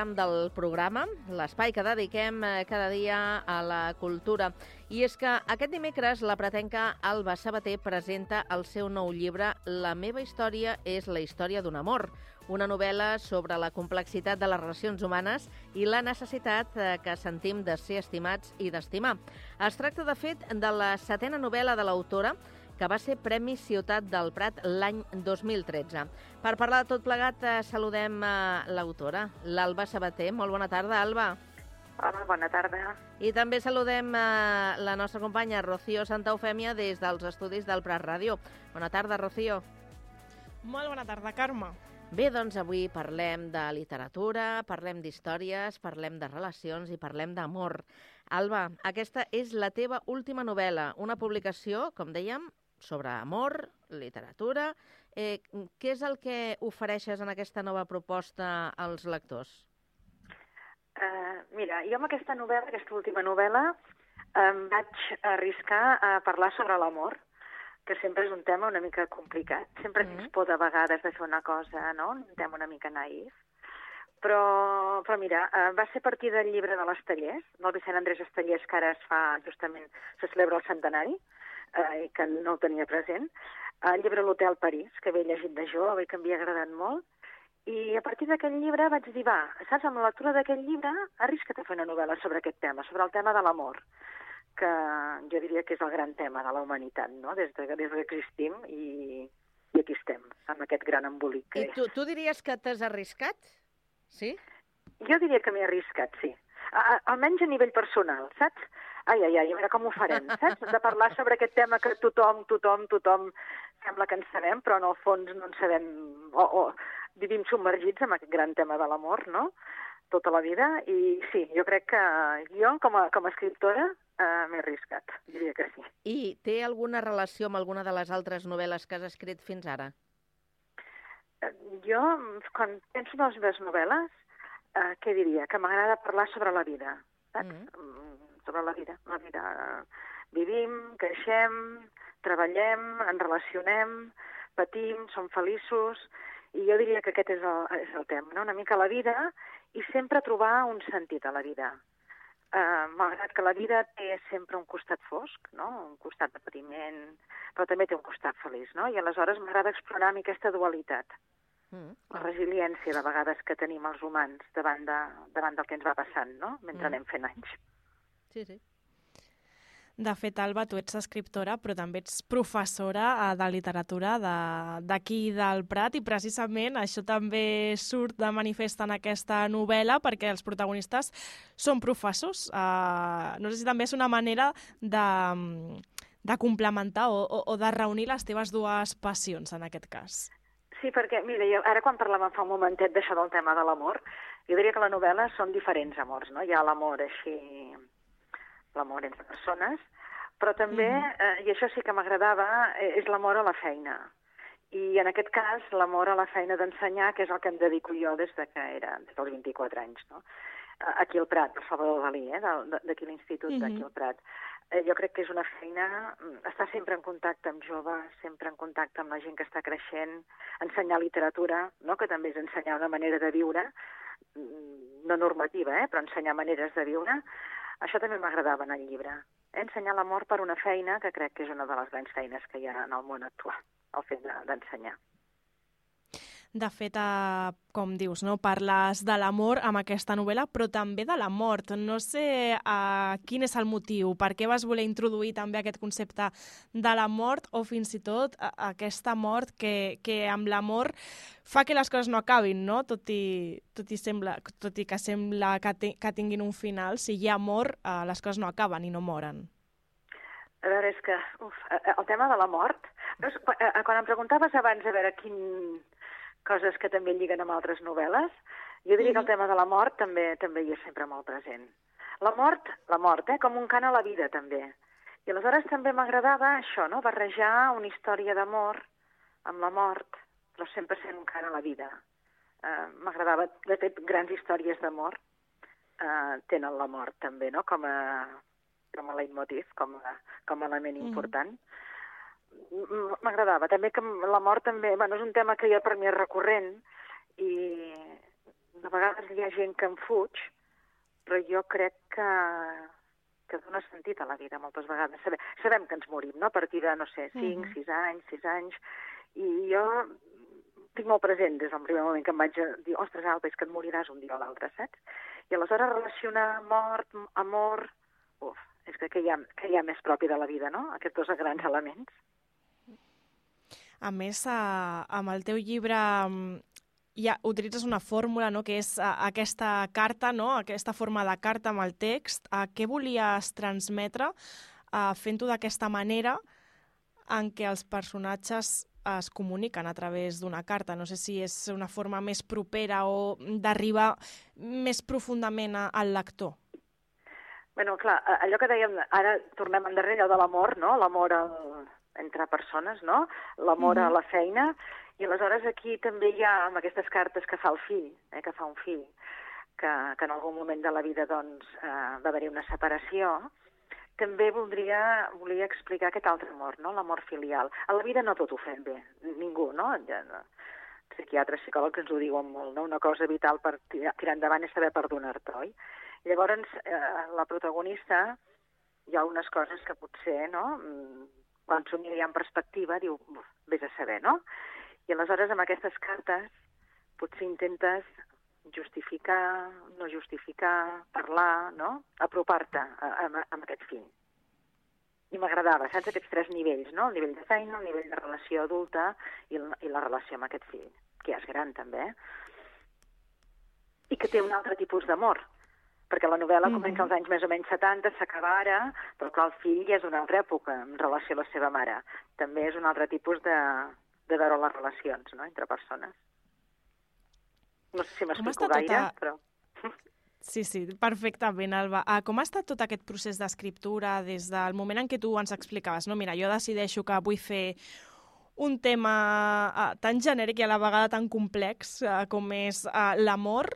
Tram del programa, l'espai que dediquem eh, cada dia a la cultura. I és que aquest dimecres la pretenca Alba Sabater presenta el seu nou llibre La meva història és la història d'un amor, una novel·la sobre la complexitat de les relacions humanes i la necessitat eh, que sentim de ser estimats i d'estimar. Es tracta, de fet, de la setena novel·la de l'autora, que va ser Premi Ciutat del Prat l'any 2013. Per parlar de tot plegat, eh, saludem eh, l'autora, l'Alba Sabater. Molt bona tarda, Alba. Hola, bona tarda. I també saludem eh, la nostra companya Rocío Santa Eufèmia des dels estudis del Prat Ràdio. Bona tarda, Rocío. Molt bona tarda, Carme. Bé, doncs avui parlem de literatura, parlem d'històries, parlem de relacions i parlem d'amor. Alba, aquesta és la teva última novel·la, una publicació, com dèiem, sobre amor, literatura. Eh, què és el que ofereixes en aquesta nova proposta als lectors? Uh, mira, jo amb aquesta novel·la, aquesta última novel·la, em vaig arriscar a parlar sobre l'amor, que sempre és un tema una mica complicat. Sempre mm tens por de vegades de fer una cosa, no? Un tema una mica naïf. Però, però mira, uh, va ser a partir del llibre de l'Estellers, del Vicent Andrés Estellers, que ara es fa justament, se celebra el centenari, eh, que no ho tenia present, el llibre L'Hotel París, que havia llegit de jove i que m'havia agradat molt, i a partir d'aquest llibre vaig dir, va, saps, amb la lectura d'aquest llibre, arrisca't a fer una novel·la sobre aquest tema, sobre el tema de l'amor, que jo diria que és el gran tema de la humanitat, no?, des, de, des que existim i, i aquí estem, amb aquest gran embolic que I tu, tu diries que t'has arriscat? Sí? Jo diria que m'he arriscat, sí. A, a, almenys a nivell personal, saps? Ai, ai, ai, a veure com ho farem, saps? De parlar sobre aquest tema que tothom, tothom, tothom sembla que en sabem, però en el fons no en sabem, o, o vivim submergits en aquest gran tema de l'amor, no?, tota la vida, i sí, jo crec que jo, com a, com a escriptora, eh, m'he arriscat, diria que sí. I té alguna relació amb alguna de les altres novel·les que has escrit fins ara? Eh, Jo, quan penso en les meves novel·les, eh, què diria? Que m'agrada parlar sobre la vida, saps? Mm -hmm. Sobre la vida. La vida. Vivim, creixem, treballem, ens relacionem, patim, som feliços, i jo diria que aquest és el, és el tema, no? una mica la vida i sempre trobar un sentit a la vida. Uh, malgrat que la vida té sempre un costat fosc, no? un costat de patiment, però també té un costat feliç, no? i aleshores m'agrada explorar mi aquesta dualitat. Mm. La resiliència, de vegades, que tenim els humans davant, de, davant del que ens va passant, no? mentre mm. anem fent anys. Sí, sí. De fet, Alba, tu ets escriptora, però també ets professora eh, de literatura d'aquí de, del Prat i precisament això també surt de manifest en aquesta novel·la perquè els protagonistes són professors. Uh, no sé si també és una manera de, de complementar o, o, o de reunir les teves dues passions, en aquest cas. Sí, perquè, mira, jo, ara quan parlàvem fa un momentet d'això del tema de l'amor, jo diria que la novel·la són diferents amors, no? Hi ha l'amor així l'amor entre persones, però també, eh, i això sí que m'agradava, eh, és l'amor a la feina. I en aquest cas, l'amor a la feina d'ensenyar, que és el que em dedico jo des de que era, des dels 24 anys, no? Aquí al Prat, per Salvador Dalí, eh, d'aquí l'institut, mm -hmm. d'aquí al Prat. Eh, jo crec que és una feina, estar sempre en contacte amb joves, sempre en contacte amb la gent que està creixent, ensenyar literatura, no? que també és ensenyar una manera de viure, no normativa, eh? però ensenyar maneres de viure, això també m'agradava en el llibre. Ensenyar l'amor per una feina que crec que és una de les grans feines que hi ha en el món actual, el fet d'ensenyar. De fet, eh, com dius, no parles de l'amor amb aquesta novel·la, però també de la mort. No sé eh, quin és el motiu, per què vas voler introduir també aquest concepte de la mort o fins i tot eh, aquesta mort que, que amb l'amor fa que les coses no acabin, no? Tot i, tot i, sembla, tot i que sembla que, te, que tinguin un final, si hi ha amor, eh, les coses no acaben i no moren. A veure, és que uf, eh, el tema de la mort... Veus, quan, eh, quan em preguntaves abans a veure quin coses que també lliguen amb altres novel·les, jo diria que el tema de la mort també també hi és sempre molt present. La mort, la mort, eh, com un cant a la vida, també. I aleshores també m'agradava això, no?, barrejar una història d'amor amb la mort, però sempre sent un cant a la vida. Eh, m'agradava, de fet, grans històries d'amor eh, tenen la mort també, no?, com a, com a leitmotiv, com a, com a element Mhm. important. M- M'agradava. També que la mort també, bueno, és un tema que ja per mi és recurrent i de vegades hi ha gent que en fuig, però jo crec que, que dona sentit a la vida moltes vegades. Sabem, sabem que ens morim, no?, a partir de, no sé, 5, Mhm. 6 anys, 6 anys, i jo tinc molt present des del primer moment que em vaig a dir, ostres, Alba, és que et moriràs un dia o l'altre, saps? I aleshores relacionar mort, amor, uf, és que què hi ha, què hi ha més propi de la vida, no?, aquests dos grans elements. A més, a, amb el teu llibre mm, ja utilitzes una fórmula, no?, que és a, aquesta carta, no?, aquesta forma de carta amb el text. A què volies transmetre fent-ho d'aquesta manera en què els personatges es comuniquen a través d'una carta. No sé si és una forma més propera o d'arribar més profundament al lector. Bueno, clar, allò que dèiem, ara tornem endarrere, allò de l'amor, no?, l'amor al- entre persones, no?, l'amor a Mhm. la feina, i aleshores aquí també hi ha amb aquestes cartes que fa el fill, eh, que fa un fill, que, que en algun moment de la vida doncs, eh, va haver-hi una separació, també voldria, volia explicar aquest altre amor, no? l'amor filial. A la vida no tot ho fem bé, ningú, no? Ja, no. Psiquiatres, psicòlegs ens ho diuen molt, no? Una cosa vital per tirar, tirar endavant és saber perdonar-te, oi? Llavors, eh, la protagonista, hi ha unes coses que potser, no?, Mm, quan s'ho mira en perspectiva, diu, "Uf, vés a saber, no? I aleshores, amb aquestes cartes, potser intentes justificar, no justificar, parlar, no? Apropar-te a, a, a aquest fill. I m'agradava, saps, aquests tres nivells, no? El nivell de feina, el nivell de relació adulta i, el, i la relació amb aquest fill, que ja és gran també, eh? I que té un altre tipus d'amor, perquè la novel·la Mhm. comença als anys més o menys 70, s'acaba ara, però clar, el fill ja és d'una altra època en relació a la seva mare. També és un altre tipus de, de veure les relacions, no?, entre persones. No sé si m'explico estat gaire, tota- però... Sí, sí, perfectament, Alba. Ah, com ha estat tot aquest procés d'escriptura des del moment en què tu ens explicaves? No, mira, jo decideixo que vull fer un tema uh, tan genèric i a la vegada tan complex uh, com és uh, l'amor,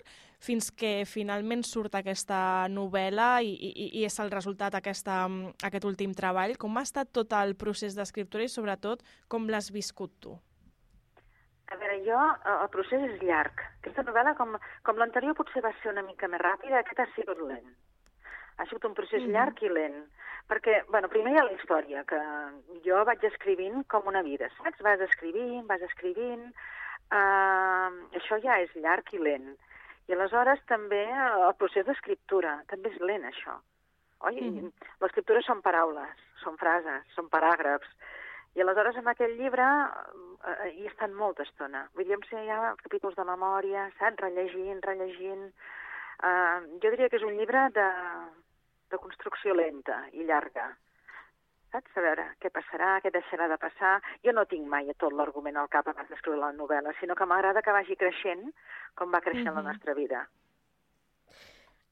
fins que finalment surt aquesta novel·la i, i, i és el resultat aquesta, um, aquest últim treball. Com ha estat tot el procés d'escriptura i, sobretot, com l'has viscut tu? A veure, jo, el procés és llarg. Aquesta novel·la, com, com l'anterior potser va ser una mica més ràpida, aquest ha sigut lent. Ha sigut un procés Mhm. llarg i lent. Perquè, bueno, primer hi ha la història, que jo vaig escrivint com una vida, saps? Vas escrivint, vas escrivint... Uh, això ja és llarg i lent. I aleshores també eh, el procés d'escriptura, també és lent, això. Oi? Mhm. L'escriptura són paraules, són frases, són paràgrafs. I aleshores en aquest llibre eh, hi he estat molta estona. Vull dir, em sé ja capítols de memòria, saps? Rellegint, rellegint. Uh, jo diria que és un llibre de, de construcció lenta i llarga. Saps? A veure què passarà, què deixarà de passar. Jo no tinc mai tot l'argument al cap abans d'escriure la novel·la, sinó que m'agrada que vagi creixent com va creixent la Mhm. nostra vida.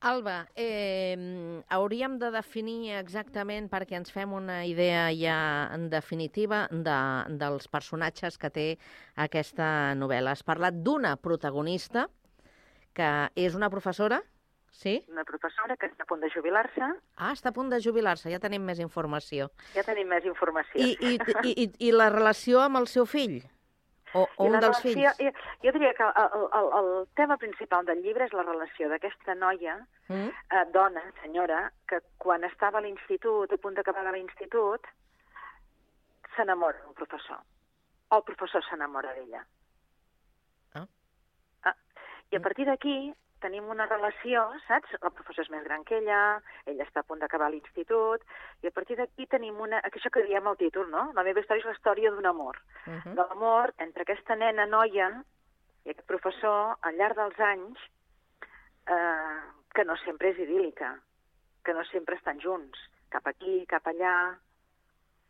Alba, eh, hauríem de definir exactament, perquè ens fem una idea ja en definitiva de, dels personatges que té aquesta novel·la. Has parlat d'una protagonista, que és una professora, sí? Una professora que està a punt de jubilar-se. Ah, està a punt de jubilar-se, ja tenim més informació. Ja tenim més informació. I, i, i, i, I la relació amb el seu fill? O, o un dels relació, fills? Jo, jo diria que el, el, el tema principal del llibre és la relació d'aquesta noia, Mm? eh, dona, senyora, que quan estava a l'institut, a punt d'acabar l'institut, s'enamora d'un professor. O el professor s'enamora d'ella. Ah. Ah. I a partir d'aquí tenim una relació, saps? El professor és més gran que ella, ella està a punt d'acabar l'institut, i a partir d'aquí tenim una... Això que diem al títol, no? La meva història és la història d'un amor. Uh -huh. De l'amor entre aquesta nena noia i aquest professor, al llarg dels anys, eh, que no sempre és idíl·lica, que no sempre estan junts, cap aquí, cap allà,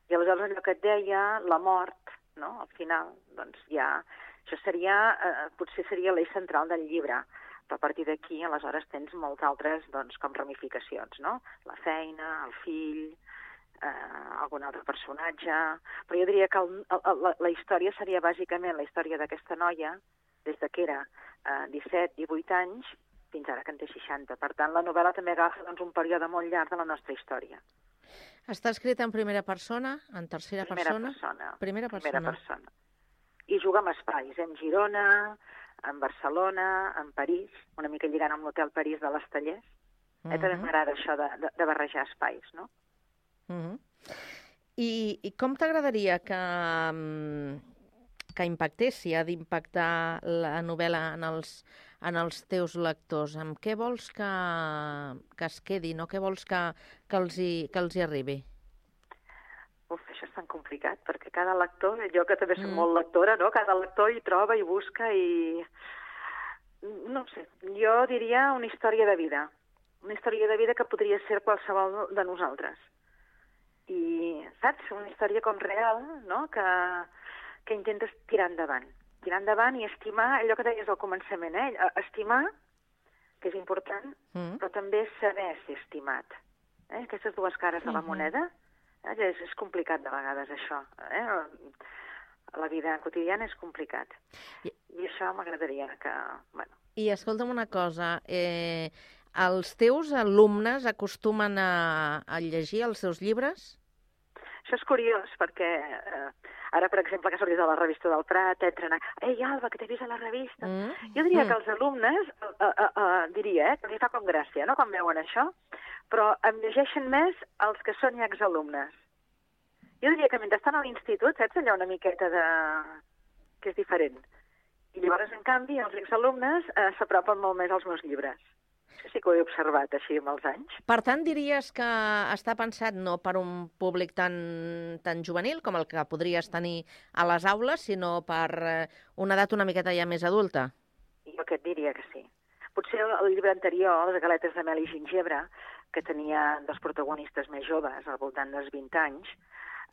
I aleshores allò que et deia, la mort, no? al final, doncs ja... Això seria, eh, potser seria l'eix central del llibre, però a partir d'aquí, aleshores, tens molts altres, doncs, com ramificacions, no? La feina, el fill, eh, algun altre personatge... Però jo diria que el, el, la, la història seria bàsicament la història d'aquesta noia, des de que era eh, 17-18 anys, fins ara que en té 60. Per tant, la novel·la també agafa doncs, un període molt llarg de la nostra història. Està escrita en primera persona, en tercera Primera persona? persona. Primera persona. Primera persona. I juga amb espais, en Girona, en Barcelona, en París, una mica lligant amb l'Hotel París de les Tallers. Uh -huh. Eh, també Mhm. m'agrada això de, de, de barrejar espais, no? Mhm. I, I com t'agradaria que, mm, que impactés, si ha d'impactar la novel·la en els, en els teus lectors? Amb què vols que, que es quedin o què vols que, que, els, hi, que els hi arribi? Uf, això és tan complicat, perquè cada lector, jo que també soc Mm. molt lectora, no? Cada lector hi troba i busca i... No sé, jo diria una història de vida. Una història de vida que podria ser qualsevol de nosaltres. I, saps? Una història com real, no? Que, que intentes tirar endavant. Tirar endavant i estimar allò que deies al començament, eh? Estimar, que és important, Mm. però també saber ser estimat. Eh? Aquestes dues cares de la Mhm. moneda? És, és complicat de vegades això. Eh? La vida quotidiana és complicat. I, I això m'agradaria que... Bueno, I escolta'm una cosa, eh, els teus alumnes acostumen a, a llegir els seus llibres? això és curiós perquè eh, ara, per exemple, que ha sortit a la revista del Prat, entren a... Ei, Alba, que t'he vist a la revista. Mm? Jo diria Mm. que els alumnes, eh, eh, eh, diria, eh, que els hi fa com gràcia, no?, quan veuen això, però em llegeixen més els que són ja exalumnes. Jo diria que mentre estan a l'institut, saps allò una miqueta de... que és diferent. I llavors, en canvi, els exalumnes eh, s'apropen molt més als meus llibres. Això sí que ho he observat així amb els anys. Per tant, diries que està pensat no per un públic tan, tan juvenil com el que podries tenir a les aules, sinó per eh, una edat una miqueta ja més adulta? Jo que et diria que sí. Potser el, el llibre anterior, Les galetes de mel i gingebre, que tenia dos protagonistes més joves, al voltant dels 20 anys,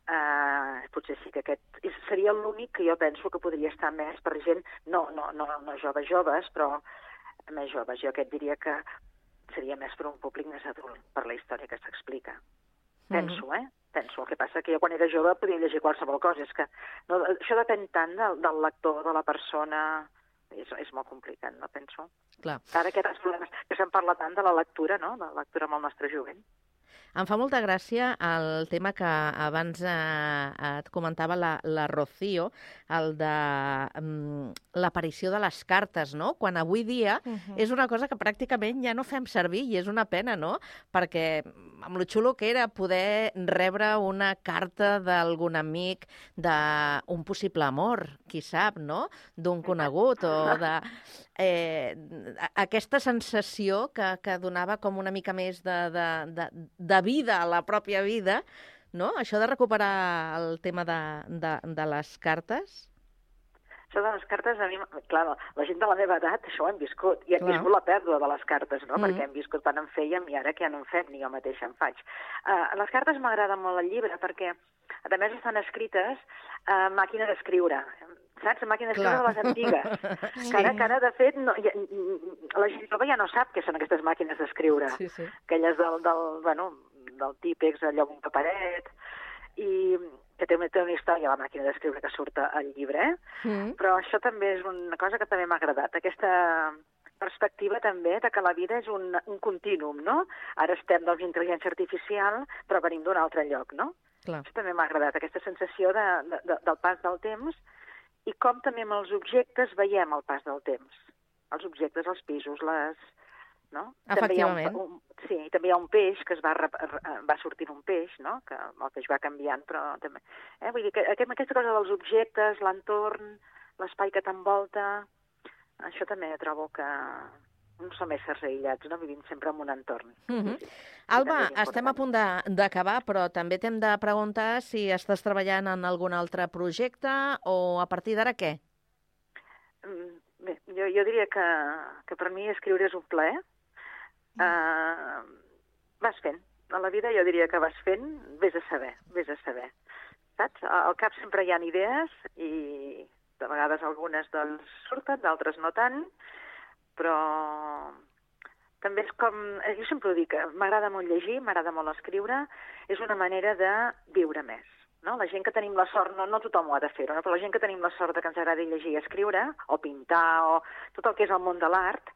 eh, potser sí que aquest seria l'únic que jo penso que podria estar més per gent, no, no, no, no joves joves, però més joves. Jo aquest diria que seria més per un públic més adult, per la història que s'explica. Penso, eh? Penso. El que passa que jo quan era jove podia llegir qualsevol cosa. És que no, això depèn tant del, del lector, de la persona... És, és molt complicat, no penso? Clar. Ara aquests problemes, que se'n parla tant de la lectura, no?, de la lectura amb el nostre jovent. Em fa molta gràcia el tema que abans eh, et comentava la, la Rocío, el de mm, l'aparició de les cartes, no? Quan avui dia Mhm. és una cosa que pràcticament ja no fem servir i és una pena, no? Perquè mm, amb lo xulo que era poder rebre una carta d'algun amic d'un possible amor, qui sap, no? D'un conegut o de... Eh, aquesta sensació que, que donava com una mica més de, de, de, de vida a la pròpia vida, no? Això de recuperar el tema de, de, de les cartes... Això de les cartes, a mi, clar, la gent de la meva edat això ho hem viscut, i hem Clar. viscut la pèrdua de les cartes, no?, Mm. perquè hem viscut quan en fèiem i ara que ja no en fem, ni jo mateixa en faig. Uh, les cartes m'agrada molt el llibre perquè, a més, estan escrites a màquina d'escriure, saps? A màquina d'escriure de les antigues. Sí. Que ara, que ara, de fet, no, ja, la gent jove ja no sap què són aquestes màquines d'escriure. Sí, sí. Aquelles del, del, bueno, del típex, allò amb un paperet, i que té, té una història, la màquina d'escriure que surt al llibre, eh? Mm. Però això també és una cosa que també m'ha agradat, aquesta perspectiva també de que la vida és un, un continuum, no? Ara estem doncs intel·ligència artificial, però venim d'un altre lloc, no? Clar. Això també m'ha agradat, aquesta sensació de, de, de, del pas del temps i com també amb els objectes veiem el pas del temps. Els objectes, els pisos, les... No? També hi ha un, un, sí, també hi ha un peix que es va, va sortint un peix, no? que el peix va canviant, però també... Eh? Vull dir que aquest, aquesta cosa dels objectes, l'entorn, l'espai que t'envolta, això també trobo que no som éssers aïllats, no? vivim sempre en un entorn. Mhm. Sí, sí. Alba, estem a punt d'acabar, però també t'hem de preguntar si estàs treballant en algun altre projecte o a partir d'ara què? Mm, Bé, jo, jo diria que, que per mi escriure és un plaer. Uh, vas fent. A la vida jo diria que vas fent, vés a saber, vés a saber. saps? Al cap sempre hi ha idees i de vegades algunes doncs surten, d'altres no tant, però també és com... eh, Jo sempre ho dic, eh, m'agrada molt llegir, m'agrada molt escriure, és una manera de viure més. No? La gent que tenim la sort, no, no tothom ho ha de fer, no? però la gent que tenim la sort de que ens agradi llegir i escriure, o pintar, o tot el que és el món de l'art,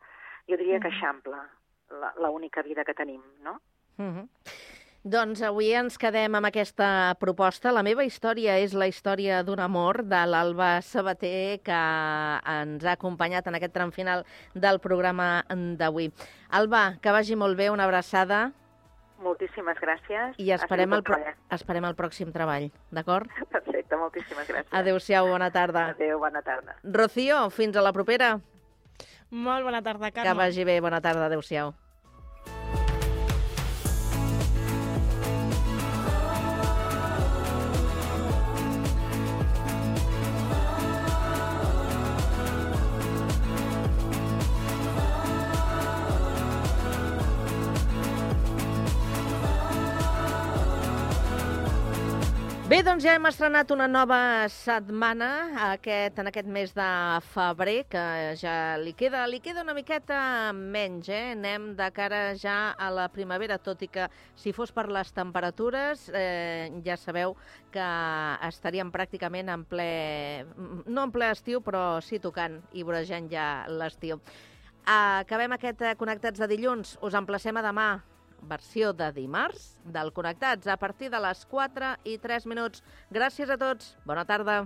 jo diria que eixampla la, la única vida que tenim, no? Mm -hmm. Doncs avui ens quedem amb aquesta proposta. La meva història és la història d'un amor de l'Alba Sabater, que ens ha acompanyat en aquest tram final del programa d'avui. Alba, que vagi molt bé, una abraçada. Moltíssimes gràcies. I esperem el, pro esperem el pròxim treball, d'acord? Perfecte, moltíssimes gràcies. Adéu-siau, bona tarda. Adéu, bona tarda. Rocío, fins a la propera. Molt bona tarda, Carme. Que vagi bé, bona tarda, adéu-siau. Doncs ja hem estrenat una nova setmana aquest, en aquest mes de febrer, que ja li queda, li queda una miqueta menys, eh? Anem de cara ja a la primavera, tot i que si fos per les temperatures, eh, ja sabeu que estaríem pràcticament en ple, no en ple estiu, però sí tocant i vorejant ja l'estiu. Acabem aquest eh, Connectats de dilluns. Us emplacem a demà versió de dimarts del Connectats a partir de les 4 i 3 minuts. Gràcies a tots. Bona tarda.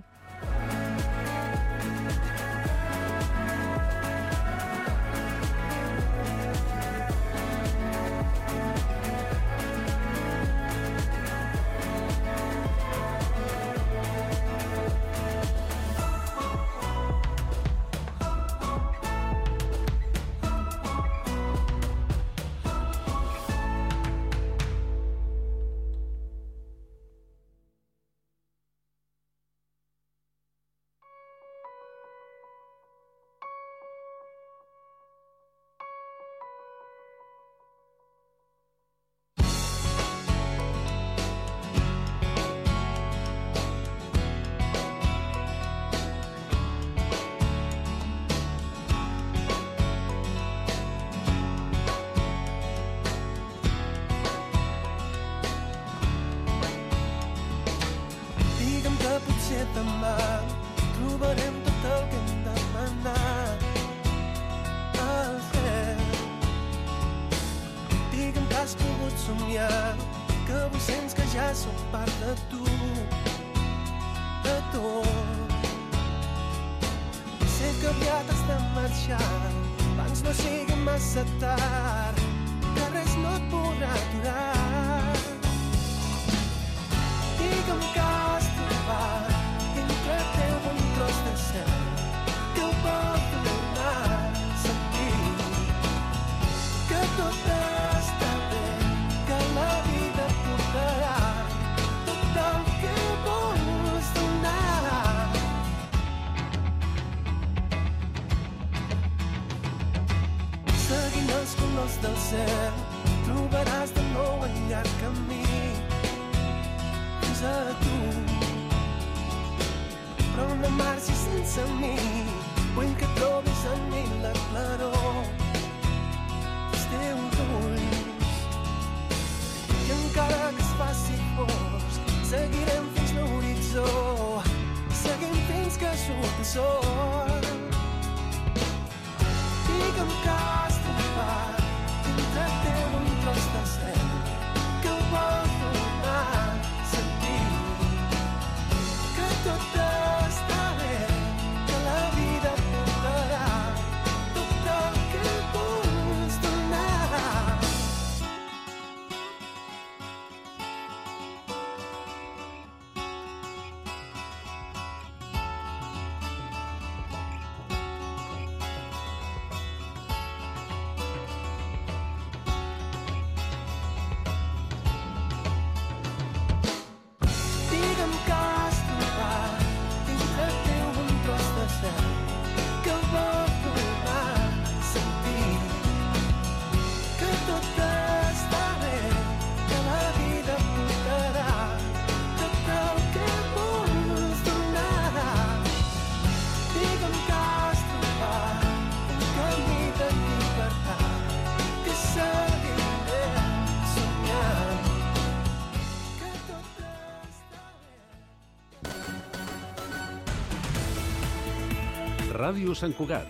Ràdio Sant Cugat.